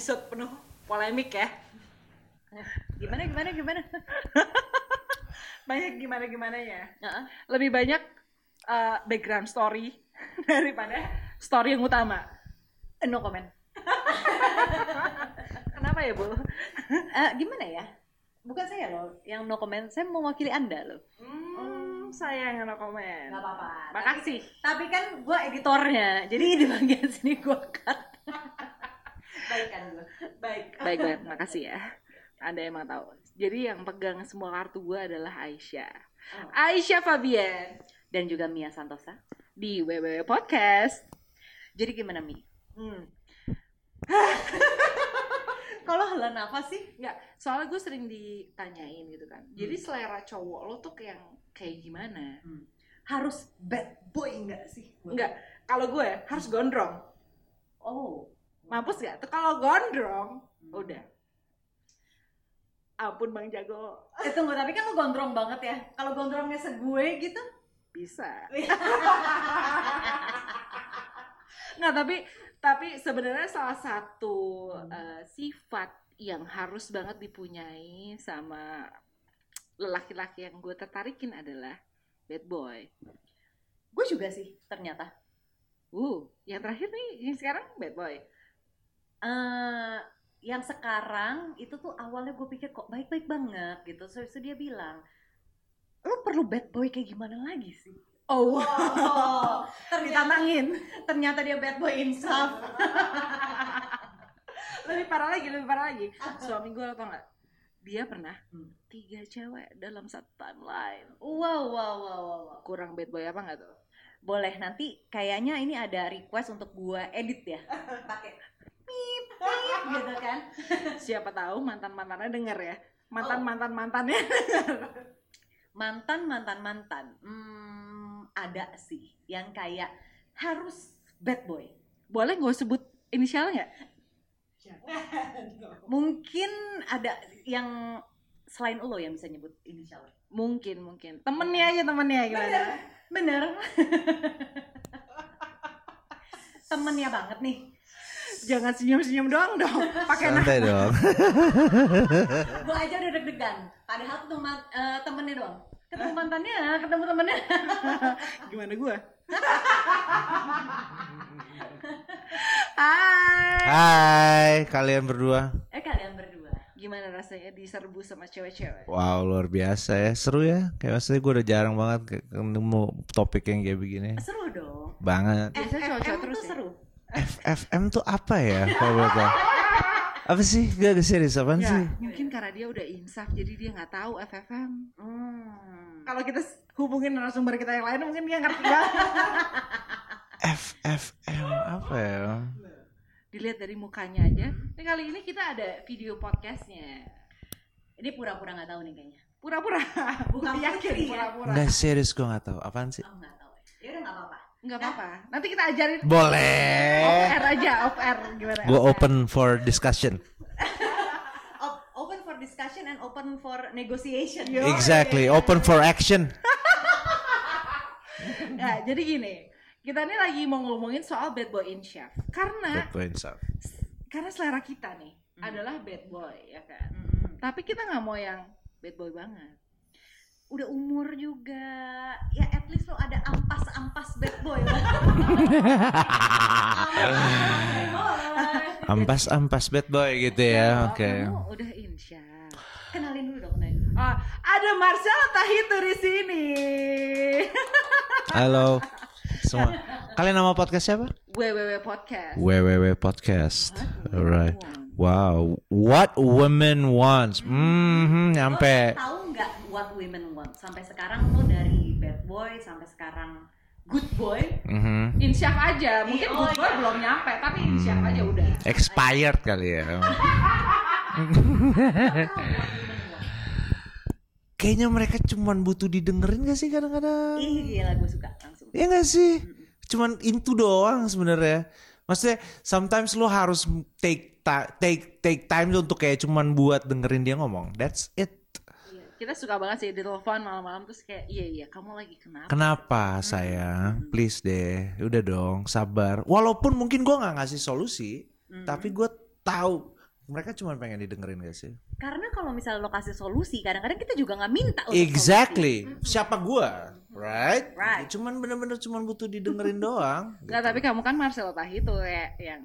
episode penuh polemik ya. Gimana gimana gimana? Banyak gimana gimana ya. Heeh. Lebih banyak uh, background story daripada story yang utama. No comment. Kenapa ya, Bu? Eh, gimana ya? Bukan saya loh yang no comment, saya mewakili Anda loh. Hmm, saya yang no comment. Nggak apa-apa. Makasih. Tapi kan gue editornya, jadi di bagian sini gue cut. Baik kan gue. Baik. Baik, baik. Makasih ya. Anda emang tahu. Jadi yang pegang semua kartu gue adalah Aisyah. Oh. Aisyah Fabian Dan juga Mia Santosa. di WWW Podcast. Jadi gimana Mi? Hmm. Kalau hela nafas sih? Enggak, soalnya gue sering ditanyain gitu kan. Jadi selera cowok lo tuh kayak kayak gimana? Harus bad boy nggak sih? Enggak, kalau gue harus gondrong. Oh. Mampus gak? Tuh kalau gondrong, udah. Ampun Bang Jago, Eh tunggu, tapi kan lu gondrong banget ya. Kalau gondrongnya segue gitu? bisa. Nggak, tapi tapi sebenarnya salah satu eh, sifat yang harus banget dipunyai sama lelaki-laki yang gue tertarikin adalah bad boy. Gue juga sih ternyata. Uh, yang terakhir nih, yang sekarang bad boy. Eh yang sekarang itu tuh awalnya gue pikir kok baik-baik banget gitu. So, so dia bilang, lu perlu bad boy kayak gimana lagi sih? Oh, Oh, ternyata, ditantangin. ternyata dia bad boy insaf. lebih parah lagi, lebih parah lagi. Suami gue tau nggak? Dia pernah Hmm. tiga cewek dalam satu timeline. Wow, wow, wow, wow, wow. Kurang bad boy apa nggak tuh? Boleh nanti kayaknya ini ada request untuk gue edit ya. Pakai pip, pip gitu kan. Siapa tahu mantan mantannya denger ya. Mantan Oh. mantan mantannya. Mantan, mantan, mantan. Hmm, ada sih yang kayak harus bad boy. Boleh gue sebut inisial nggak? Mungkin ada yang selain lo yang bisa nyebut inisialnya. Mungkin mungkin. Temennya aja temennya gimana? Bener. Temennya banget nih. Jangan senyum-senyum doang dong. Pakai nama. Santai dong. Gue aja udah deg-degan. Padahal tuh teman eh, temennya doang. Ketemu mantannya, ketemu temennya. Gimana gue? Hai. Hai kalian berdua. eh kalian berdua. Gimana rasanya diserbu sama cewek-cewek? Wow luar biasa ya. Seru ya. Kayak maksudnya gue udah jarang banget ke- ketemu topik yang kayak begini. Seru dong. Banget. Biasanya cowok-cowok FFM terus tuh ya? seru. FFM tuh apa ya? Kalau? Apa sih? Gak gak serius apaan Ya, sih? mungkin karena dia udah insaf jadi dia nggak tahu FFM. Hmm. Kalau kita hubungin narasumber kita yang lain mungkin dia ngerti banget. FFM apa ya? Dilihat dari mukanya aja. Ini kali ini kita ada video podcastnya. Ini pura-pura nggak tahu nih kayaknya. Pura-pura. Bukan yakin ya? pura-pura. Gak serius gue gak tahu apaan sih? Oh nggak tahu. Ya udah nggak apa-apa. Nggak apa-apa. Nanti kita ajarin off Boleh. air aja, off air gimana? Gue Off open for discussion. Op- open for discussion and open for negotiation. Yo. Exactly. Open for action. Nah, jadi gini. Kita ini lagi mau ngomongin soal bad boy in chef. Karena Bad boy insaf. karena selera kita nih adalah bad boy ya kan. Hmm. Tapi kita nggak mau yang bad boy banget. Udah umur juga, ya at least lo ada ampas-ampas bad boy. Ampas-ampas bad boy gitu ya. Oke. Kamu udah insya. Kenalin dulu dong, kenalin. dulu. Oh, ada Marcel Tahitu di sini. Halo semua. Kalian nama podcast siapa? WWW Podcast. WWW Podcast. Alright. Wow, what women wants. Hmm, nyampe. Nggak what women want? Sampai sekarang lo dari bad boy sampai sekarang good boy. Mhm. Insyaf aja, mungkin Oh, good boy iya. belum nyampe, tapi insyaf aja udah. Expired kali ya. Kayaknya mereka cuman butuh didengerin gak sih kadang-kadang? Ih gila gue suka langsung. Ya gak sih? Cuman itu doang sebenarnya. Maksudnya sometimes lo harus take ta- take take time untuk kayak cuman buat dengerin dia ngomong. That's it. Kita suka banget sih di telepon malam-malam terus kayak iya iya kamu lagi kenapa? Kenapa sayang? Please deh, udah dong, sabar. Walaupun mungkin gua nggak ngasih solusi, tapi gue tahu mereka cuma pengen didengerin gak sih? Karena kalau misalnya lo kasih solusi, kadang-kadang kita juga nggak minta untuk Exactly. solusi. Siapa gua? Right? Right. Cuman bener-bener cuman butuh didengerin doang. Nggak, gitu. tapi kamu kan Marcelo Tahi tuh kayak yang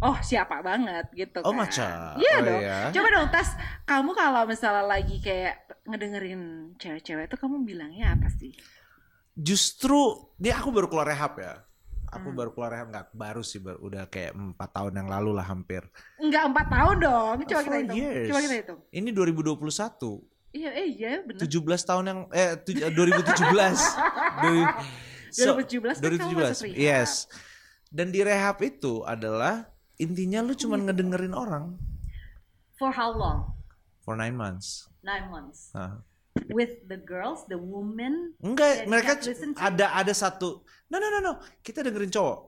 oh siapa banget gitu Oh kan. macam. Iya oh, dong. iya. Coba dong tas kamu kalau misalnya lagi kayak ngedengerin cewek-cewek tuh kamu bilangnya apa sih? Justru dia aku baru keluar rehab ya. Aku Hmm. baru keluar rehab nggak baru sih baru udah kayak empat tahun yang lalu lah hampir. Enggak empat tahun dong. Coba kita hitung. years. Coba kita hitung. Ini 2021. Iya, eh iya benar. 17 tahun yang eh tuj- 2017. Dari- so- 2017 kan kamu masuk rehab. Yes. Dan di rehab itu adalah intinya lu cuman Iya. ngedengerin orang For how long? for nine months. Nine months. Nah. With the girls, the women. Enggak, mereka ada ada satu. No no no no, kita dengerin cowok.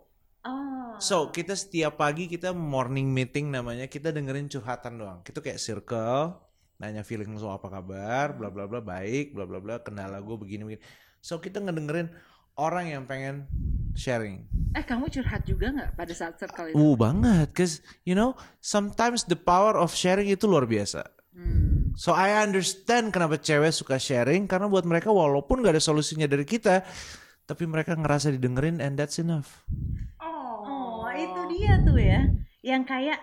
Oh. So kita setiap pagi kita morning meeting namanya kita dengerin curhatan doang. Kita kayak circle, nanya feeling lu apa kabar, bla bla bla baik, bla bla bla kendala gue begini begini. So kita ngedengerin orang yang pengen sharing. Eh kamu curhat juga nggak pada saat circle itu? Uh banget, cause you know sometimes the power of sharing itu luar biasa. Hmm. So I understand kenapa cewek suka sharing karena buat mereka walaupun gak ada solusinya dari kita, tapi mereka ngerasa didengerin and that's enough. Oh, itu dia tuh ya. Yang kayak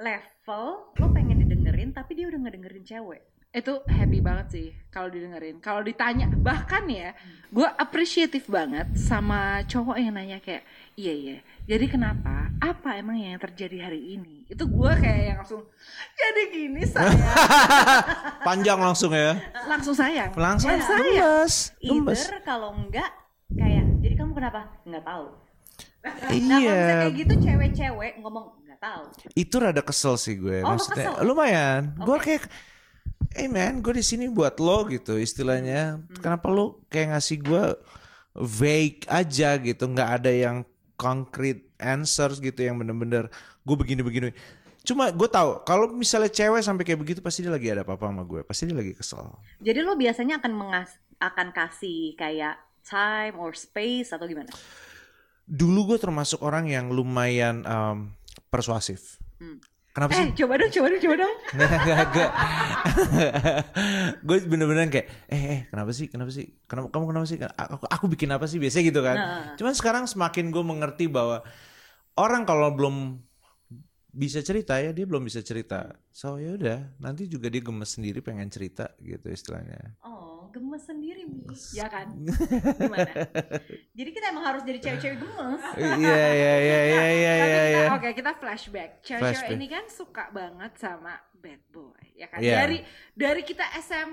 level lo pengen didengerin tapi dia udah ngedengerin cewek. Itu happy banget sih kalau didengerin kalau ditanya bahkan ya gue appreciative banget sama cowok yang nanya kayak iya iya jadi kenapa apa emang yang terjadi hari ini itu gue kayak yang langsung jadi gini saya Panjang langsung ya. langsung sayang Langsung Eh, sayang gemes, kalau enggak kayak jadi kamu kenapa? Enggak tahu. Nah, kalau misalnya Iya, kayak gitu cewek-cewek ngomong enggak tahu. itu rada kesel sih gue. Oh, Maksudnya kesel? lumayan. Gue Oke. kayak, eh man, gue di sini buat lo gitu istilahnya. Hmm. Kenapa lo kayak ngasih gue vague aja gitu, nggak ada yang concrete answers gitu yang bener-bener gue begini-begini. Cuma gue tahu kalau misalnya cewek sampai kayak begitu pasti dia lagi ada apa-apa sama gue, pasti dia lagi kesel. Jadi lo biasanya akan mengas akan kasih kayak time or space atau gimana? Dulu gue termasuk orang yang lumayan um, persuasif. Hmm. Kenapa sih? eh coba dong coba dong coba dong Nggak, nggak, nggak. gue bener-bener kayak, eh, eh, kenapa sih, kenapa sih, kenapa, kamu kenapa sih, aku, aku bikin apa sih, biasanya gitu kan. Nah. Cuman sekarang semakin gue mengerti bahwa orang kalau belum bisa cerita ya dia belum bisa cerita. So ya udah, nanti juga dia gemes sendiri pengen cerita gitu istilahnya. Oh, gemes sendiri, Mi. ya kan gimana Jadi kita emang harus jadi cewek-cewek gemes. Iya iya iya iya iya iya. kita- iya. Oke kita flashback. Cewek-cewek ini kan suka banget sama bad boy, ya kan? Iya. Dari dari kita SM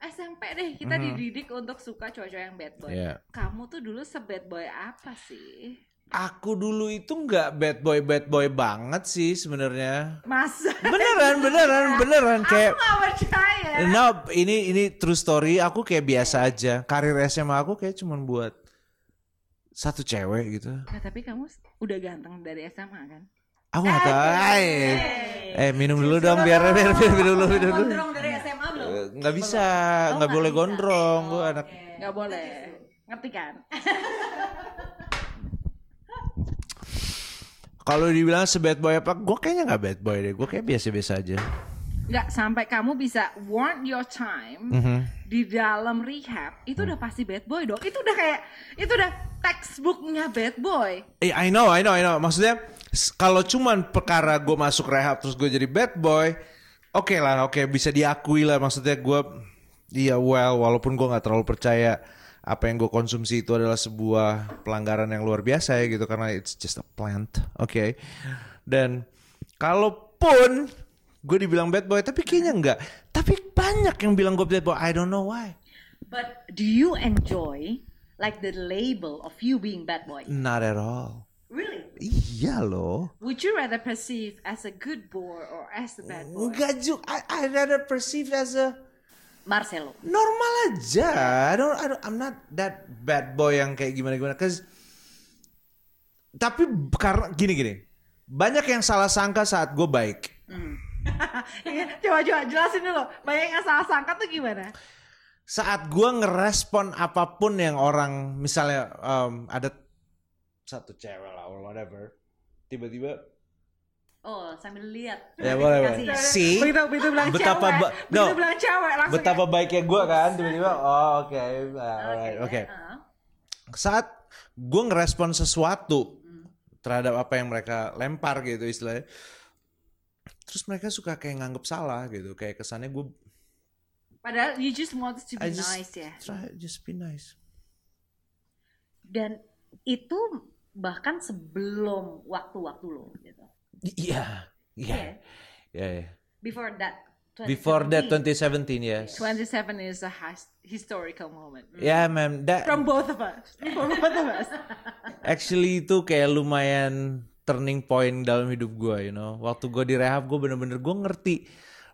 SMP deh kita Mhm. dididik untuk suka cowok-cowok yang bad boy. Iya. Kamu tuh dulu se-bad boy apa sih? Aku dulu itu nggak bad boy bad boy banget sih sebenarnya. Masa? Beneran beneran beneran kayak Aku gak percaya. No, ini ini true story. Aku kayak biasa aja. Karir SMA aku kayak cuman buat satu cewek gitu. Nah, tapi kamu udah ganteng dari SMA kan? Aku nggak tahu. Ay. Eh minum dulu dong biar biar biar minum dulu minum dulu. Gondrong dari SMA belum? Eh, Nggak bisa, Oh, nggak nggak boleh bisa. gondrong. Gue anak. oke. Gak boleh. Ngerti kan? Kalau dibilang sebad boy apa, gue kayaknya nggak bad boy deh. Gue kayak biasa-biasa aja. Nggak sampai kamu bisa want your time Mhm. di dalam rehab itu udah pasti bad boy dong. Itu udah kayak itu udah textbooknya bad boy. Eh, I know, I know, I know. Maksudnya kalau cuman perkara gue masuk rehab terus gue jadi bad boy, oke lah, oke bisa diakui lah. Maksudnya gue, iya well, walaupun gue nggak terlalu percaya apa yang gue konsumsi itu adalah sebuah pelanggaran yang luar biasa ya gitu karena it's just a plant, oke. Dan kalaupun gue dibilang bad boy, tapi kayaknya enggak. Tapi banyak yang bilang gue bad boy. I don't know why. But do you enjoy like the label of you being bad boy? Not at all. Really? Iya loh. Would you rather perceive as a good boy or as a bad boy? Enggak juga. I, I rather perceive as a Marcelo. normal aja. I don't, I don't, I'm not that bad boy yang kayak gimana gimana. Cause tapi karena gini gini, banyak yang salah sangka saat gue baik. Iya, coba coba jelasin dulu. Banyak yang salah sangka tuh gimana? Saat gue ngerespon apa pun yang orang, misalnya um, ada satu cewek lah or whatever, tiba-tiba Oh, sambil lihat. Ya boleh, boleh. See? begitu begitu bilang Betapa cewek ba- begitu bilang cewek langsung Betapa baiknya gue kan tiba-tiba oh oke alright, oke. ah. Saat gue ngerespon sesuatu terhadap apa yang mereka lempar gitu istilahnya. Terus mereka suka kayak nganggep salah gitu, kayak kesannya gue padahal you just want to be I just nice ya try just be nice. Dan itu bahkan sebelum waktu-waktu lo gitu. Iya, iya, iya. iya. Before that. Before that 2017 2017. yes. 27 is a his- historical moment Yeah, man. That from both of us from both of us actually itu kayak lumayan turning point dalam hidup gue, you know. Waktu gue di rehab, gue bener-bener gue ngerti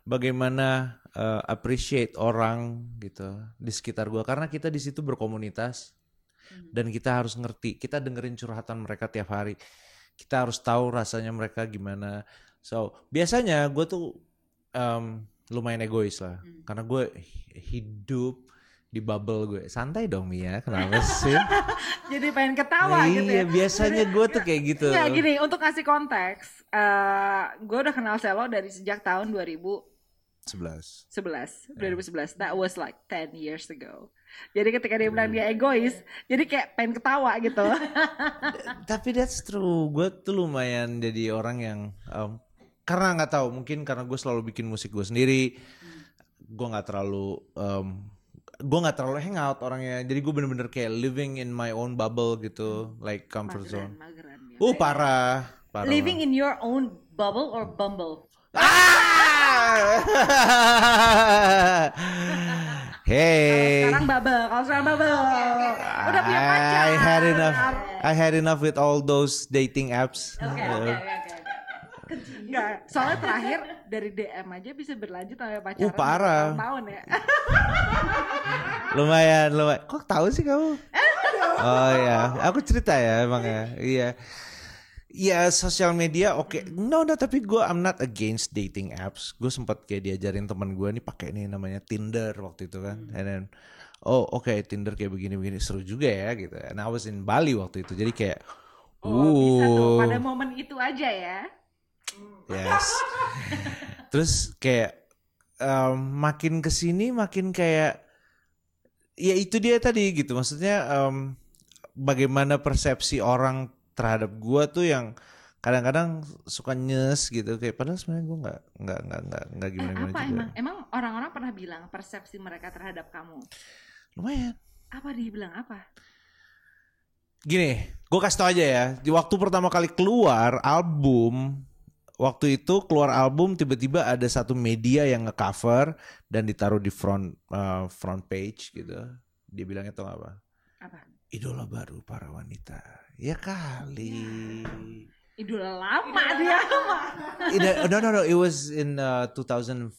bagaimana uh, appreciate orang gitu di sekitar gue, karena kita di situ berkomunitas dan kita harus ngerti. Kita dengerin curhatan mereka tiap hari. Kita harus tahu rasanya mereka gimana. So biasanya gue tuh um, lumayan egois lah, karena gue hidup di bubble gue. Santai dong Mia, kenapa sih? jadi pengen ketawa gitu iya, ya biasanya gue tuh kayak gitu. Nggak gini, untuk kasih konteks, eh gue udah kenal Selo dari sejak tahun 2011, 11. 2011. That was like 10 years ago. Jadi ketika dia bilang dia egois, jadi kayak pengen ketawa gitu. Tapi that's true. Gue tuh lumayan jadi orang yang um, karena nggak tahu, mungkin karena gue selalu bikin musik gue sendiri. Gue nggak terlalu um, gue nggak terlalu hangout orangnya. Jadi gue bener-bener kayak living in my own bubble gitu, like comfort Mageran, zone. mageran ya. Uh parah, parah. Living in your own bubble or bumble? Ah! hey. Sekarang bubble, kalau sekarang bubble. Udah punya pacar. I had enough. I had enough with all those dating apps. Oke, Uh, oke, oke, oke. Enggak, soalnya terakhir dari DM aja bisa berlanjut sampai pacaran. Uh, parah. Tahun ya. lumayan, lumayan. Kok tahu sih kamu? Oh ya, aku cerita ya emang ya. Iya. Ya sosial media oke. No, no, tapi gue I'm not against dating apps. Gue sempat kayak diajarin teman gue nih pakai nih namanya Tinder waktu itu kan. And then oh oke Tinder kayak begini-begini seru juga ya gitu. And I was in Bali waktu itu. Jadi kayak Oh, bisa tuh. uh, Pada momen itu aja ya. Yes. Terus kayak um, makin ke sini makin kayak ya itu dia tadi gitu. Maksudnya um, bagaimana persepsi orang terhadap gua tuh yang kadang-kadang suka nyes gitu kayak padahal sebenarnya gua nggak nggak nggak nggak nggak Eh, gimana gimana apa juga. emang? Emang orang-orang pernah bilang persepsi mereka terhadap kamu. Lumayan. Apa dia bilang apa? Gini, gue kasih tau aja ya. Di waktu pertama kali keluar album, waktu itu keluar album tiba-tiba ada satu media yang ngecover dan ditaruh di front uh, front page gitu. Dia bilangnya gak apa? Apa? Idola baru para wanita. Ya kali. Idola lama dia. In a- no no no, it was in uh, 2005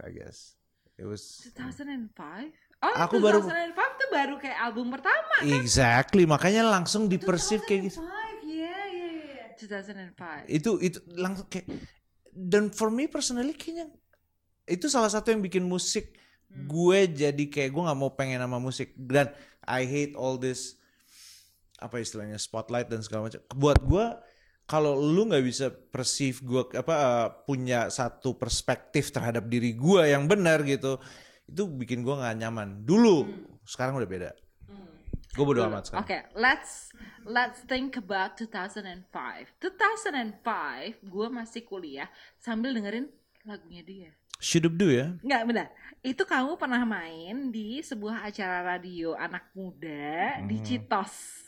I guess. It was 2005? Oh, Aku baru- 2005 tuh baru kayak album pertama. exactly makanya langsung dipersif kayak gitu. 2005, iya, iya, iya. 2005. itu itu langsung kayak dan for me personally kayaknya itu salah satu yang bikin musik gue jadi kayak gue nggak mau pengen sama musik dan I hate all this apa istilahnya spotlight dan segala macam. Buat gue kalau lu nggak bisa perceive gue apa uh, punya satu perspektif terhadap diri gue yang benar gitu itu bikin gue nggak nyaman. Dulu sekarang udah beda. Gue bodo amat sekarang. Oke, let's let's think about 2005. 2005 gue masih kuliah sambil dengerin lagunya dia. Should do ya Enggak, benar. Itu kamu pernah main di sebuah acara radio anak muda di Citos.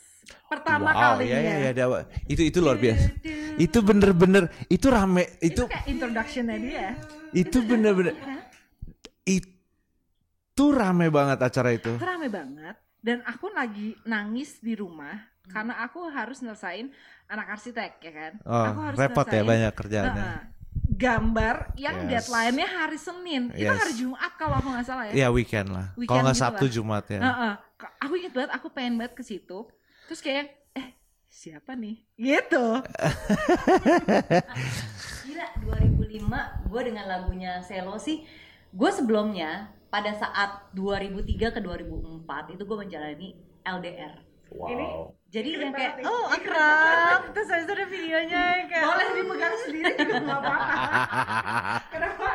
Pertama Hmm. wow, kalinya. ya, ya, ya, ada- itu itu luar biasa. Itu bener-bener itu rame itu Itu kayak introductionnya dia. itu bener-bener itu rame banget acara itu. Itu rame banget. Dan aku lagi nangis di rumah karena aku harus nyelesain anak arsitek ya kan. Oh, aku harus repot ya banyak kerjaannya. uh-uh, gambar yang Yes. deadline-nya hari Senin. Itu Yes. hari Jumat kalau aku nggak salah ya. Ya weekend lah. Weekend Kalau nggak gitu Sabtu lah. Jumat ya. Heeh. Aku inget banget aku pengen banget ke situ. Terus kayak eh siapa nih? Gitu. Gila 2005 gue dengan lagunya Selo sih gue sebelumnya pada saat 2003 ke 2004 itu gue menjalani LDR Wow. Jadi Keren yang kayak ya. oh akrab, terus habis itu ada videonya yang kayak boleh dipegang sendiri juga nggak apa-apa. Kenapa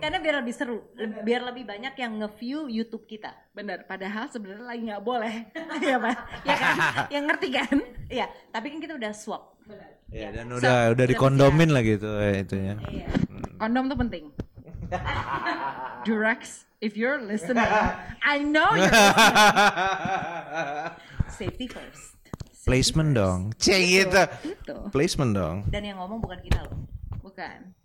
karena biar lebih seru, biar lebih banyak yang nge-view YouTube kita. benar padahal sebenarnya lagi nggak boleh. Ya pak. Ya kan? Yang ngerti kan? Iya, tapi kan kita udah swap. Ya, dan So, udah udah so dikondomin lah gitu eh, itunya. Iya. kondom tuh penting Durex if you're listening I know you're Safety first. Placement dong. Cek gitu. itu Placement dong. Dan yang ngomong bukan kita loh. bukan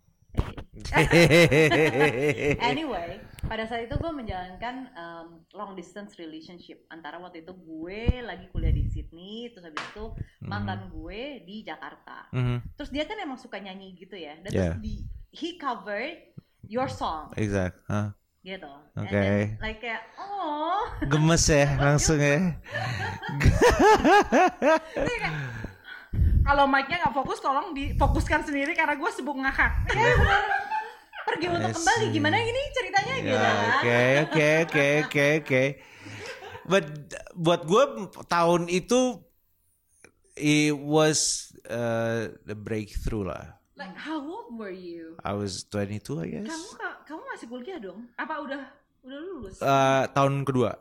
Anyway, pada saat itu gue menjalankan um, long distance relationship antara waktu itu gue lagi kuliah di Sydney, terus habis itu mantan gue di Jakarta. Mhm, Terus dia kan emang suka nyanyi gitu ya, dan Yeah. terus di he covered your song Exact. Hah. gitu. Oke. then, like kayak oh, Gemes ya langsung ya. kalau mic-nya nggak fokus tolong difokuskan sendiri karena gue sibuk ngakak pergi untuk kembali gimana ini ceritanya Ya, gitu kan? Oke oke oke oke oke. But buat gue tahun itu it was uh, the breakthrough lah. Like how old were you? I was 22 I guess. kamu ka- kamu masih kuliah dong? Apa udah udah lulus? Uh, tahun kedua.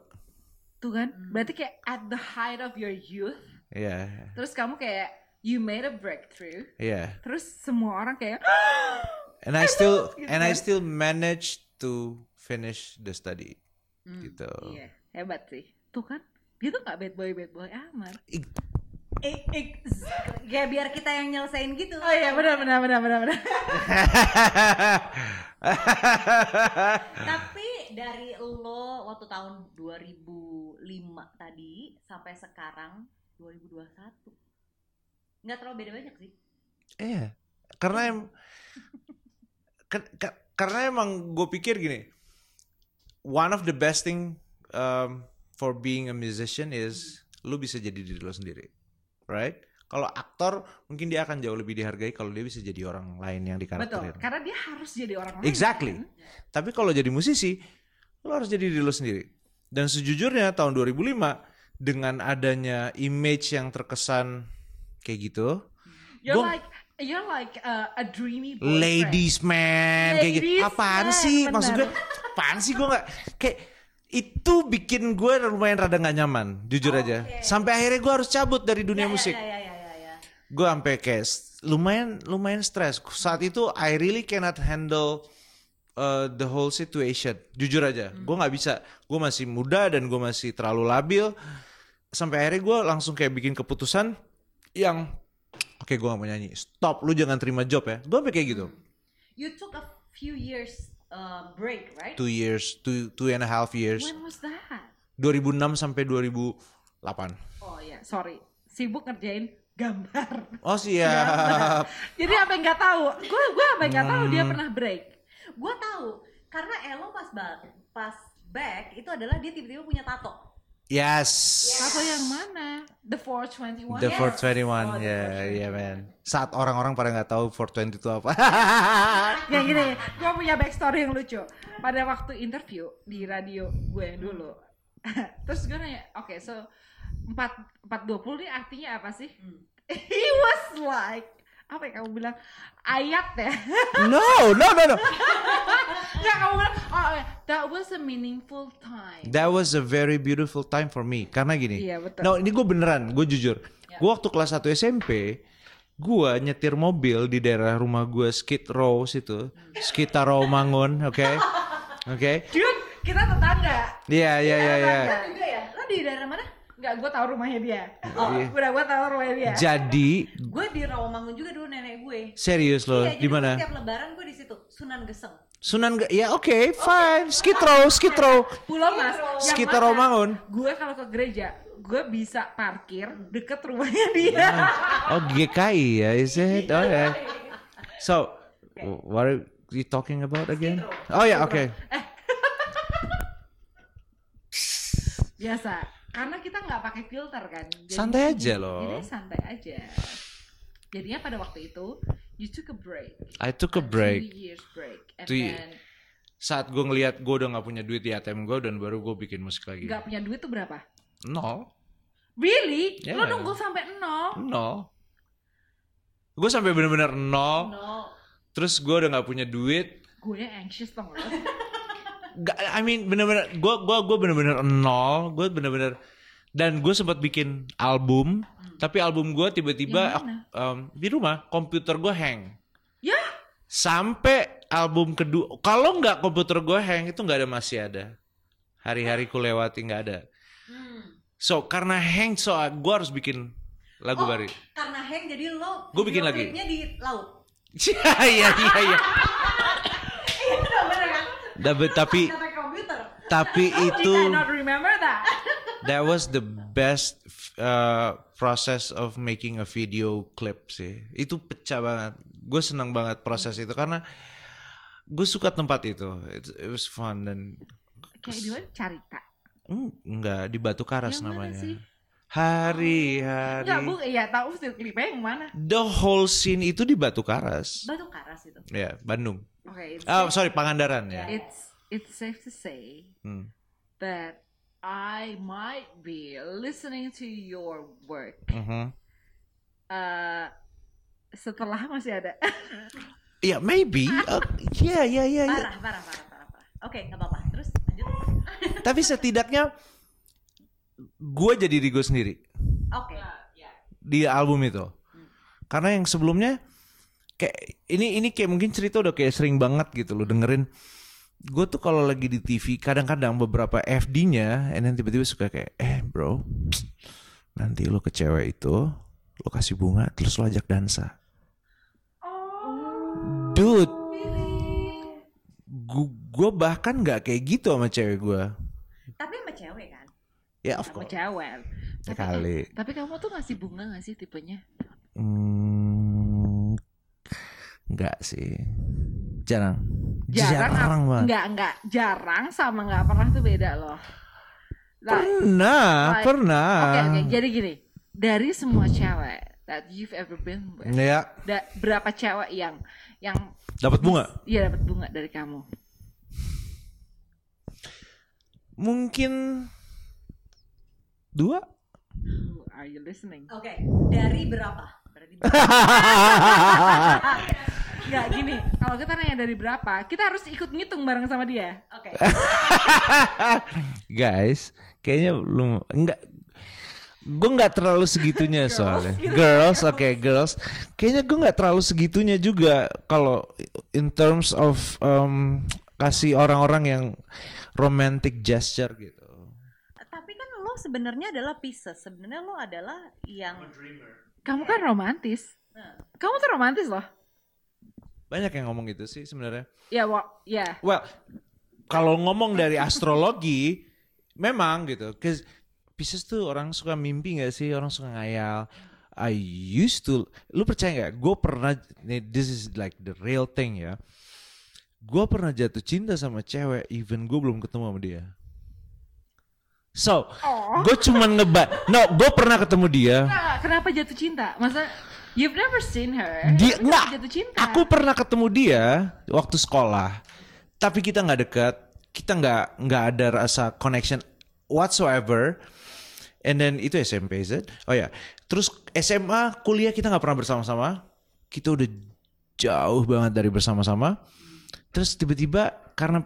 tuh kan? Berarti kayak at the height of your youth. Iya, terus kamu kayak you made a breakthrough. Iya. terus semua orang kayak And I still Gitu and I still managed to finish the study. Hmm, Gitu. iya. Hebat sih. Tuh kan? Dia tuh gak bad boy bad boy amat Eh, eh, biar kita yang nyelesain gitu. oh iya benar benar benar benar benar Tapi dari lo waktu tahun 2005 tadi sampai sekarang 2021 nggak terlalu beda banyak sih. Iya, karena em, ke- ke- karena emang gue pikir gini, one of the best thing um, for being a musician is lu bisa jadi diri lo sendiri, right? Kalau aktor mungkin dia akan jauh lebih dihargai kalau dia bisa jadi orang lain yang betul dikarakterin. karena dia harus jadi orang lain Exactly. kan? Tapi kalau jadi musisi, lo harus jadi diri lo sendiri. Dan sejujurnya tahun 2005 dengan adanya image yang terkesan kayak gitu, you're Gua- like you're like uh, a dreamy boyfriend. ladies man kayak gitu. Ladies Apaan man, sih? bener. Maksud gue apaan sih gue nggak kayak itu bikin gue lumayan rada nggak nyaman, jujur aja. Sampai akhirnya gue harus cabut dari dunia Ya, musik. Ya, ya, ya, ya, ya. Gue sampai kayak lumayan lumayan stres. Saat itu I really cannot handle uh, the whole situation. Jujur aja, gue nggak bisa. Gue masih muda dan gue masih terlalu labil. Sampai akhirnya gue langsung kayak bikin keputusan yang oke gue gak mau nyanyi. Stop, lu jangan terima job ya. Gue sampai kayak gitu. You took a few years uh, break, right? Two years, two two and a half years. when was that 2006 sampai 2008. oh ya sorry sibuk ngerjain gambar Oh siap. jadi apa yang nggak tahu gue gue apa yang nggak tahu dia Hmm. pernah break Gue tahu karena Elo pas ba- pas back itu adalah dia tiba-tiba punya tato. Yes. tato yang mana the 421 The Yes. 421, Oh, the ya, iya man. Saat orang-orang pada nggak tahu 420 itu apa. ya gini gue punya backstory yang lucu pada waktu interview di radio gue yang dulu terus gue nanya oke so 4 420 ini artinya apa sih Hmm. he was like apa yang kamu bilang ayat ya no, no, no, no. Nggak, kamu bilang oh yeah, that was a meaningful time That was a very beautiful time for me. Karena gini. Iya, betul. No, ini gue beneran, gue jujur. Gue waktu kelas 1 SMP, gue nyetir mobil di daerah rumah gue Skid Row situ, Sekitar Mangun, oke, oke. Dude, kita tetangga Iya, iya, iya, iya. Ya? Di daerah mana? Nggak, gue tahu rumahnya dia Oh. Udah, gue tahu rumahnya dia Jadi, Gue di Rawamangun juga dulu nenek gue. serius loh, Iya, di mana? Setiap lebaran gue di situ, Sunan Geseng. Sunan, ya oke, fine, Skid Row, Skid Row. Pulau Mas mana Romangun. Gue kalau ke gereja Gue bisa parkir deket rumahnya dia Oh GKI ya, is it? Oh ya. So, what are you talking about again? Oh ya, oke. Biasa Karena kita nggak pakai filter kan Jadi- Santai aja loh. Jadi santai aja Jadinya pada waktu itu You took a break I took a Two break. years break And Two then Saat gue ngeliat gue udah nggak punya duit di ATM gue dan baru gue bikin musik lagi. Gak punya duit tuh berapa? Nol. Really? Yeah. Lo nunggu sampai nol? nol gue sampai bener-bener nol No. terus gue udah nggak punya duit Gue anxious tau gak I mean bener-bener gue gua gue bener-bener nol gue bener-bener dan gue sempat bikin album tapi album gue tiba-tiba um, di rumah komputer gue hang Ya? sampai album kedua kalau nggak komputer gue hang itu nggak ada masih ada hari-hari ku lewati nggak ada Hmm. so karena hang so gue harus bikin lagu Oh, baru Karena hang jadi lo Gua bikin lagi. di laut. iya iya iya? Tapi- tapi tapi itu that? that was the best uh, process of making a video clip sih. Itu pecah banget. Gue senang banget proses itu karena gue suka tempat itu. It, it was fun dan Kayak di mana? Carita. Hmm, enggak di Batu Karas Yang mana namanya. sih? Hari-hari. Enggak, Bu. Iya, tahu video klipnya yang mana? The whole scene itu di Batu Karas. Batu karas itu. Ya, Bandung. Oke, it's, Oh, sorry, Pangandaran ya. it's it's safe to say Hmm. that I might be listening to your work Mhm. uh, setelah masih ada. Ya, maybe. Uh, yeah, yeah, yeah, yeah. Parah, parah, parah, parah, parah. Oke, nggak apa-apa. Terus lanjut. Tapi setidaknya gue jadi diri gue sendiri. Oke. di album itu. Karena yang sebelumnya kayak ini ini kayak mungkin cerita udah kayak sering banget gitu lo dengerin. Gue tuh kalau lagi di TV kadang-kadang beberapa FD-nya, and then tiba-tiba suka kayak, eh bro, nanti lo ke cewek itu, lo kasih bunga, terus lo ajak dansa. Dude, gue bahkan nggak kayak gitu sama cewek gue. Tapi sama cewek kan? Ya of sama course. cewek. Tapi, Sekali. tapi kamu tuh ngasih bunga gak sih tipenya? Hmm, enggak sih. Jarang. Jarang, Jarang banget. Enggak, enggak. Jarang sama enggak pernah tuh beda loh. Nah, Pernah, Like, pernah. Oke, oke. Jadi gini, dari semua cewek that you've ever been with, Ya, da- berapa cewek yang yang dapat bunga. iya dapat bunga dari kamu? Mungkin dua. Are you listening? Oke, dari berapa? Berarti Enggak gini, kalau kita nanya dari berapa, kita harus ikut ngitung bareng sama dia. Oke. Guys, kayaknya belum enggak gue nggak terlalu segitunya soalnya girls oke girls kayaknya gue nggak terlalu segitunya juga kalau in terms of um, kasih orang-orang yang romantic gesture gitu Tapi kan lo sebenarnya adalah Pisces. Sebenarnya lo adalah yang Kamu kan romantis. Nah. Kamu tuh romantis loh. Banyak yang ngomong gitu sih sebenarnya Ya, wa- ya. Well, kalau ngomong dari astrologi, memang gitu. Cause Pisces tuh orang suka mimpi gak sih? Orang suka ngayal. I used to, lu percaya nggak? Gue pernah, this is like the real thing ya. Gue pernah jatuh cinta sama cewek, even gue belum ketemu sama dia. So, Oh. gue cuman ngebat. No, gue pernah ketemu dia. Kenapa jatuh cinta? Masa you've never seen her? Dia nggak. jatuh cinta. Aku pernah ketemu dia waktu sekolah, tapi kita nggak dekat. Kita nggak nggak ada rasa connection whatsoever. And then itu SMP is it? Oh ya, terus SMA, kuliah kita nggak pernah bersama-sama. Kita udah jauh banget dari bersama-sama. Terus tiba-tiba karena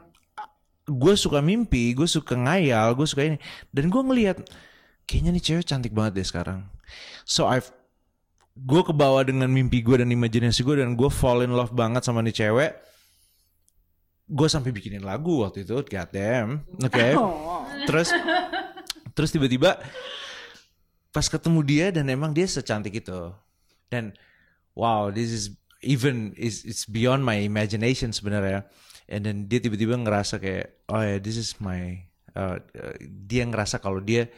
gue suka mimpi, gue suka ngayal, gue suka ini, dan gue ngelihat kayaknya nih cewek cantik banget deh sekarang. So I've gue kebawa dengan mimpi gue dan imajinasi gue dan gue fall in love banget sama nih cewek gue sampai bikinin lagu waktu itu god damn oke Oh. terus terus tiba-tiba pas ketemu dia dan emang dia secantik itu dan wow this is even is it's beyond my imagination sebenarnya and then dia tiba-tiba ngerasa kayak oh ya this is my uh, uh, dia ngerasa kalau dia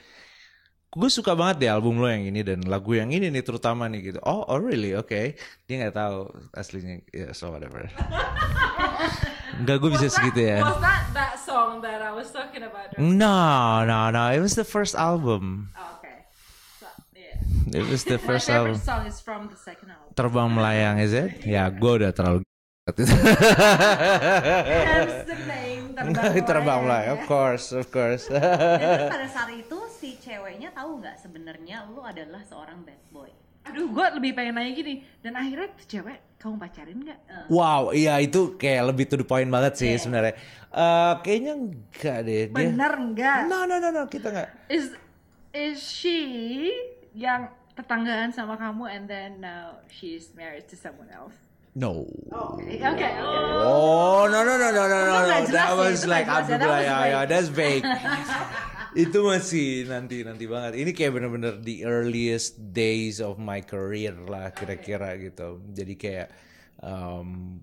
gue suka banget deh album lo yang ini dan lagu yang ini nih terutama nih gitu. Oh oh really? Oke. Dia nggak tahu aslinya. Ya so whatever. Enggak gue bisa segitu ya. Was that that song that I was talking about? no no no. It was the first album. Oh, okay. So, yeah. it was the first album. song is from the second album. terbang melayang is it? Ya gue udah terlalu The name terbang Terbang mulai. mulai, of course, of course. Dan pada saat itu si ceweknya tahu nggak sebenarnya lu adalah seorang bad boy. Aduh, gue lebih pengen nanya gini. Dan akhirnya tuh cewek, kamu pacarin nggak? wow, iya itu kayak lebih to the point banget sih Iya. sebenarnya. Eh, kayaknya enggak deh. Dia... Bener nggak? No, no, no, no, kita enggak. Is is she yang tetanggaan sama kamu and then now she's married to someone else? No. Oke, oke. Oh, no, no, no, no, no, no, That was like nggak jelas ya, ya, that's vague. itu masih nanti nanti banget. Ini kayak bener-bener the earliest days of my career lah kira-kira gitu. Jadi kayak um,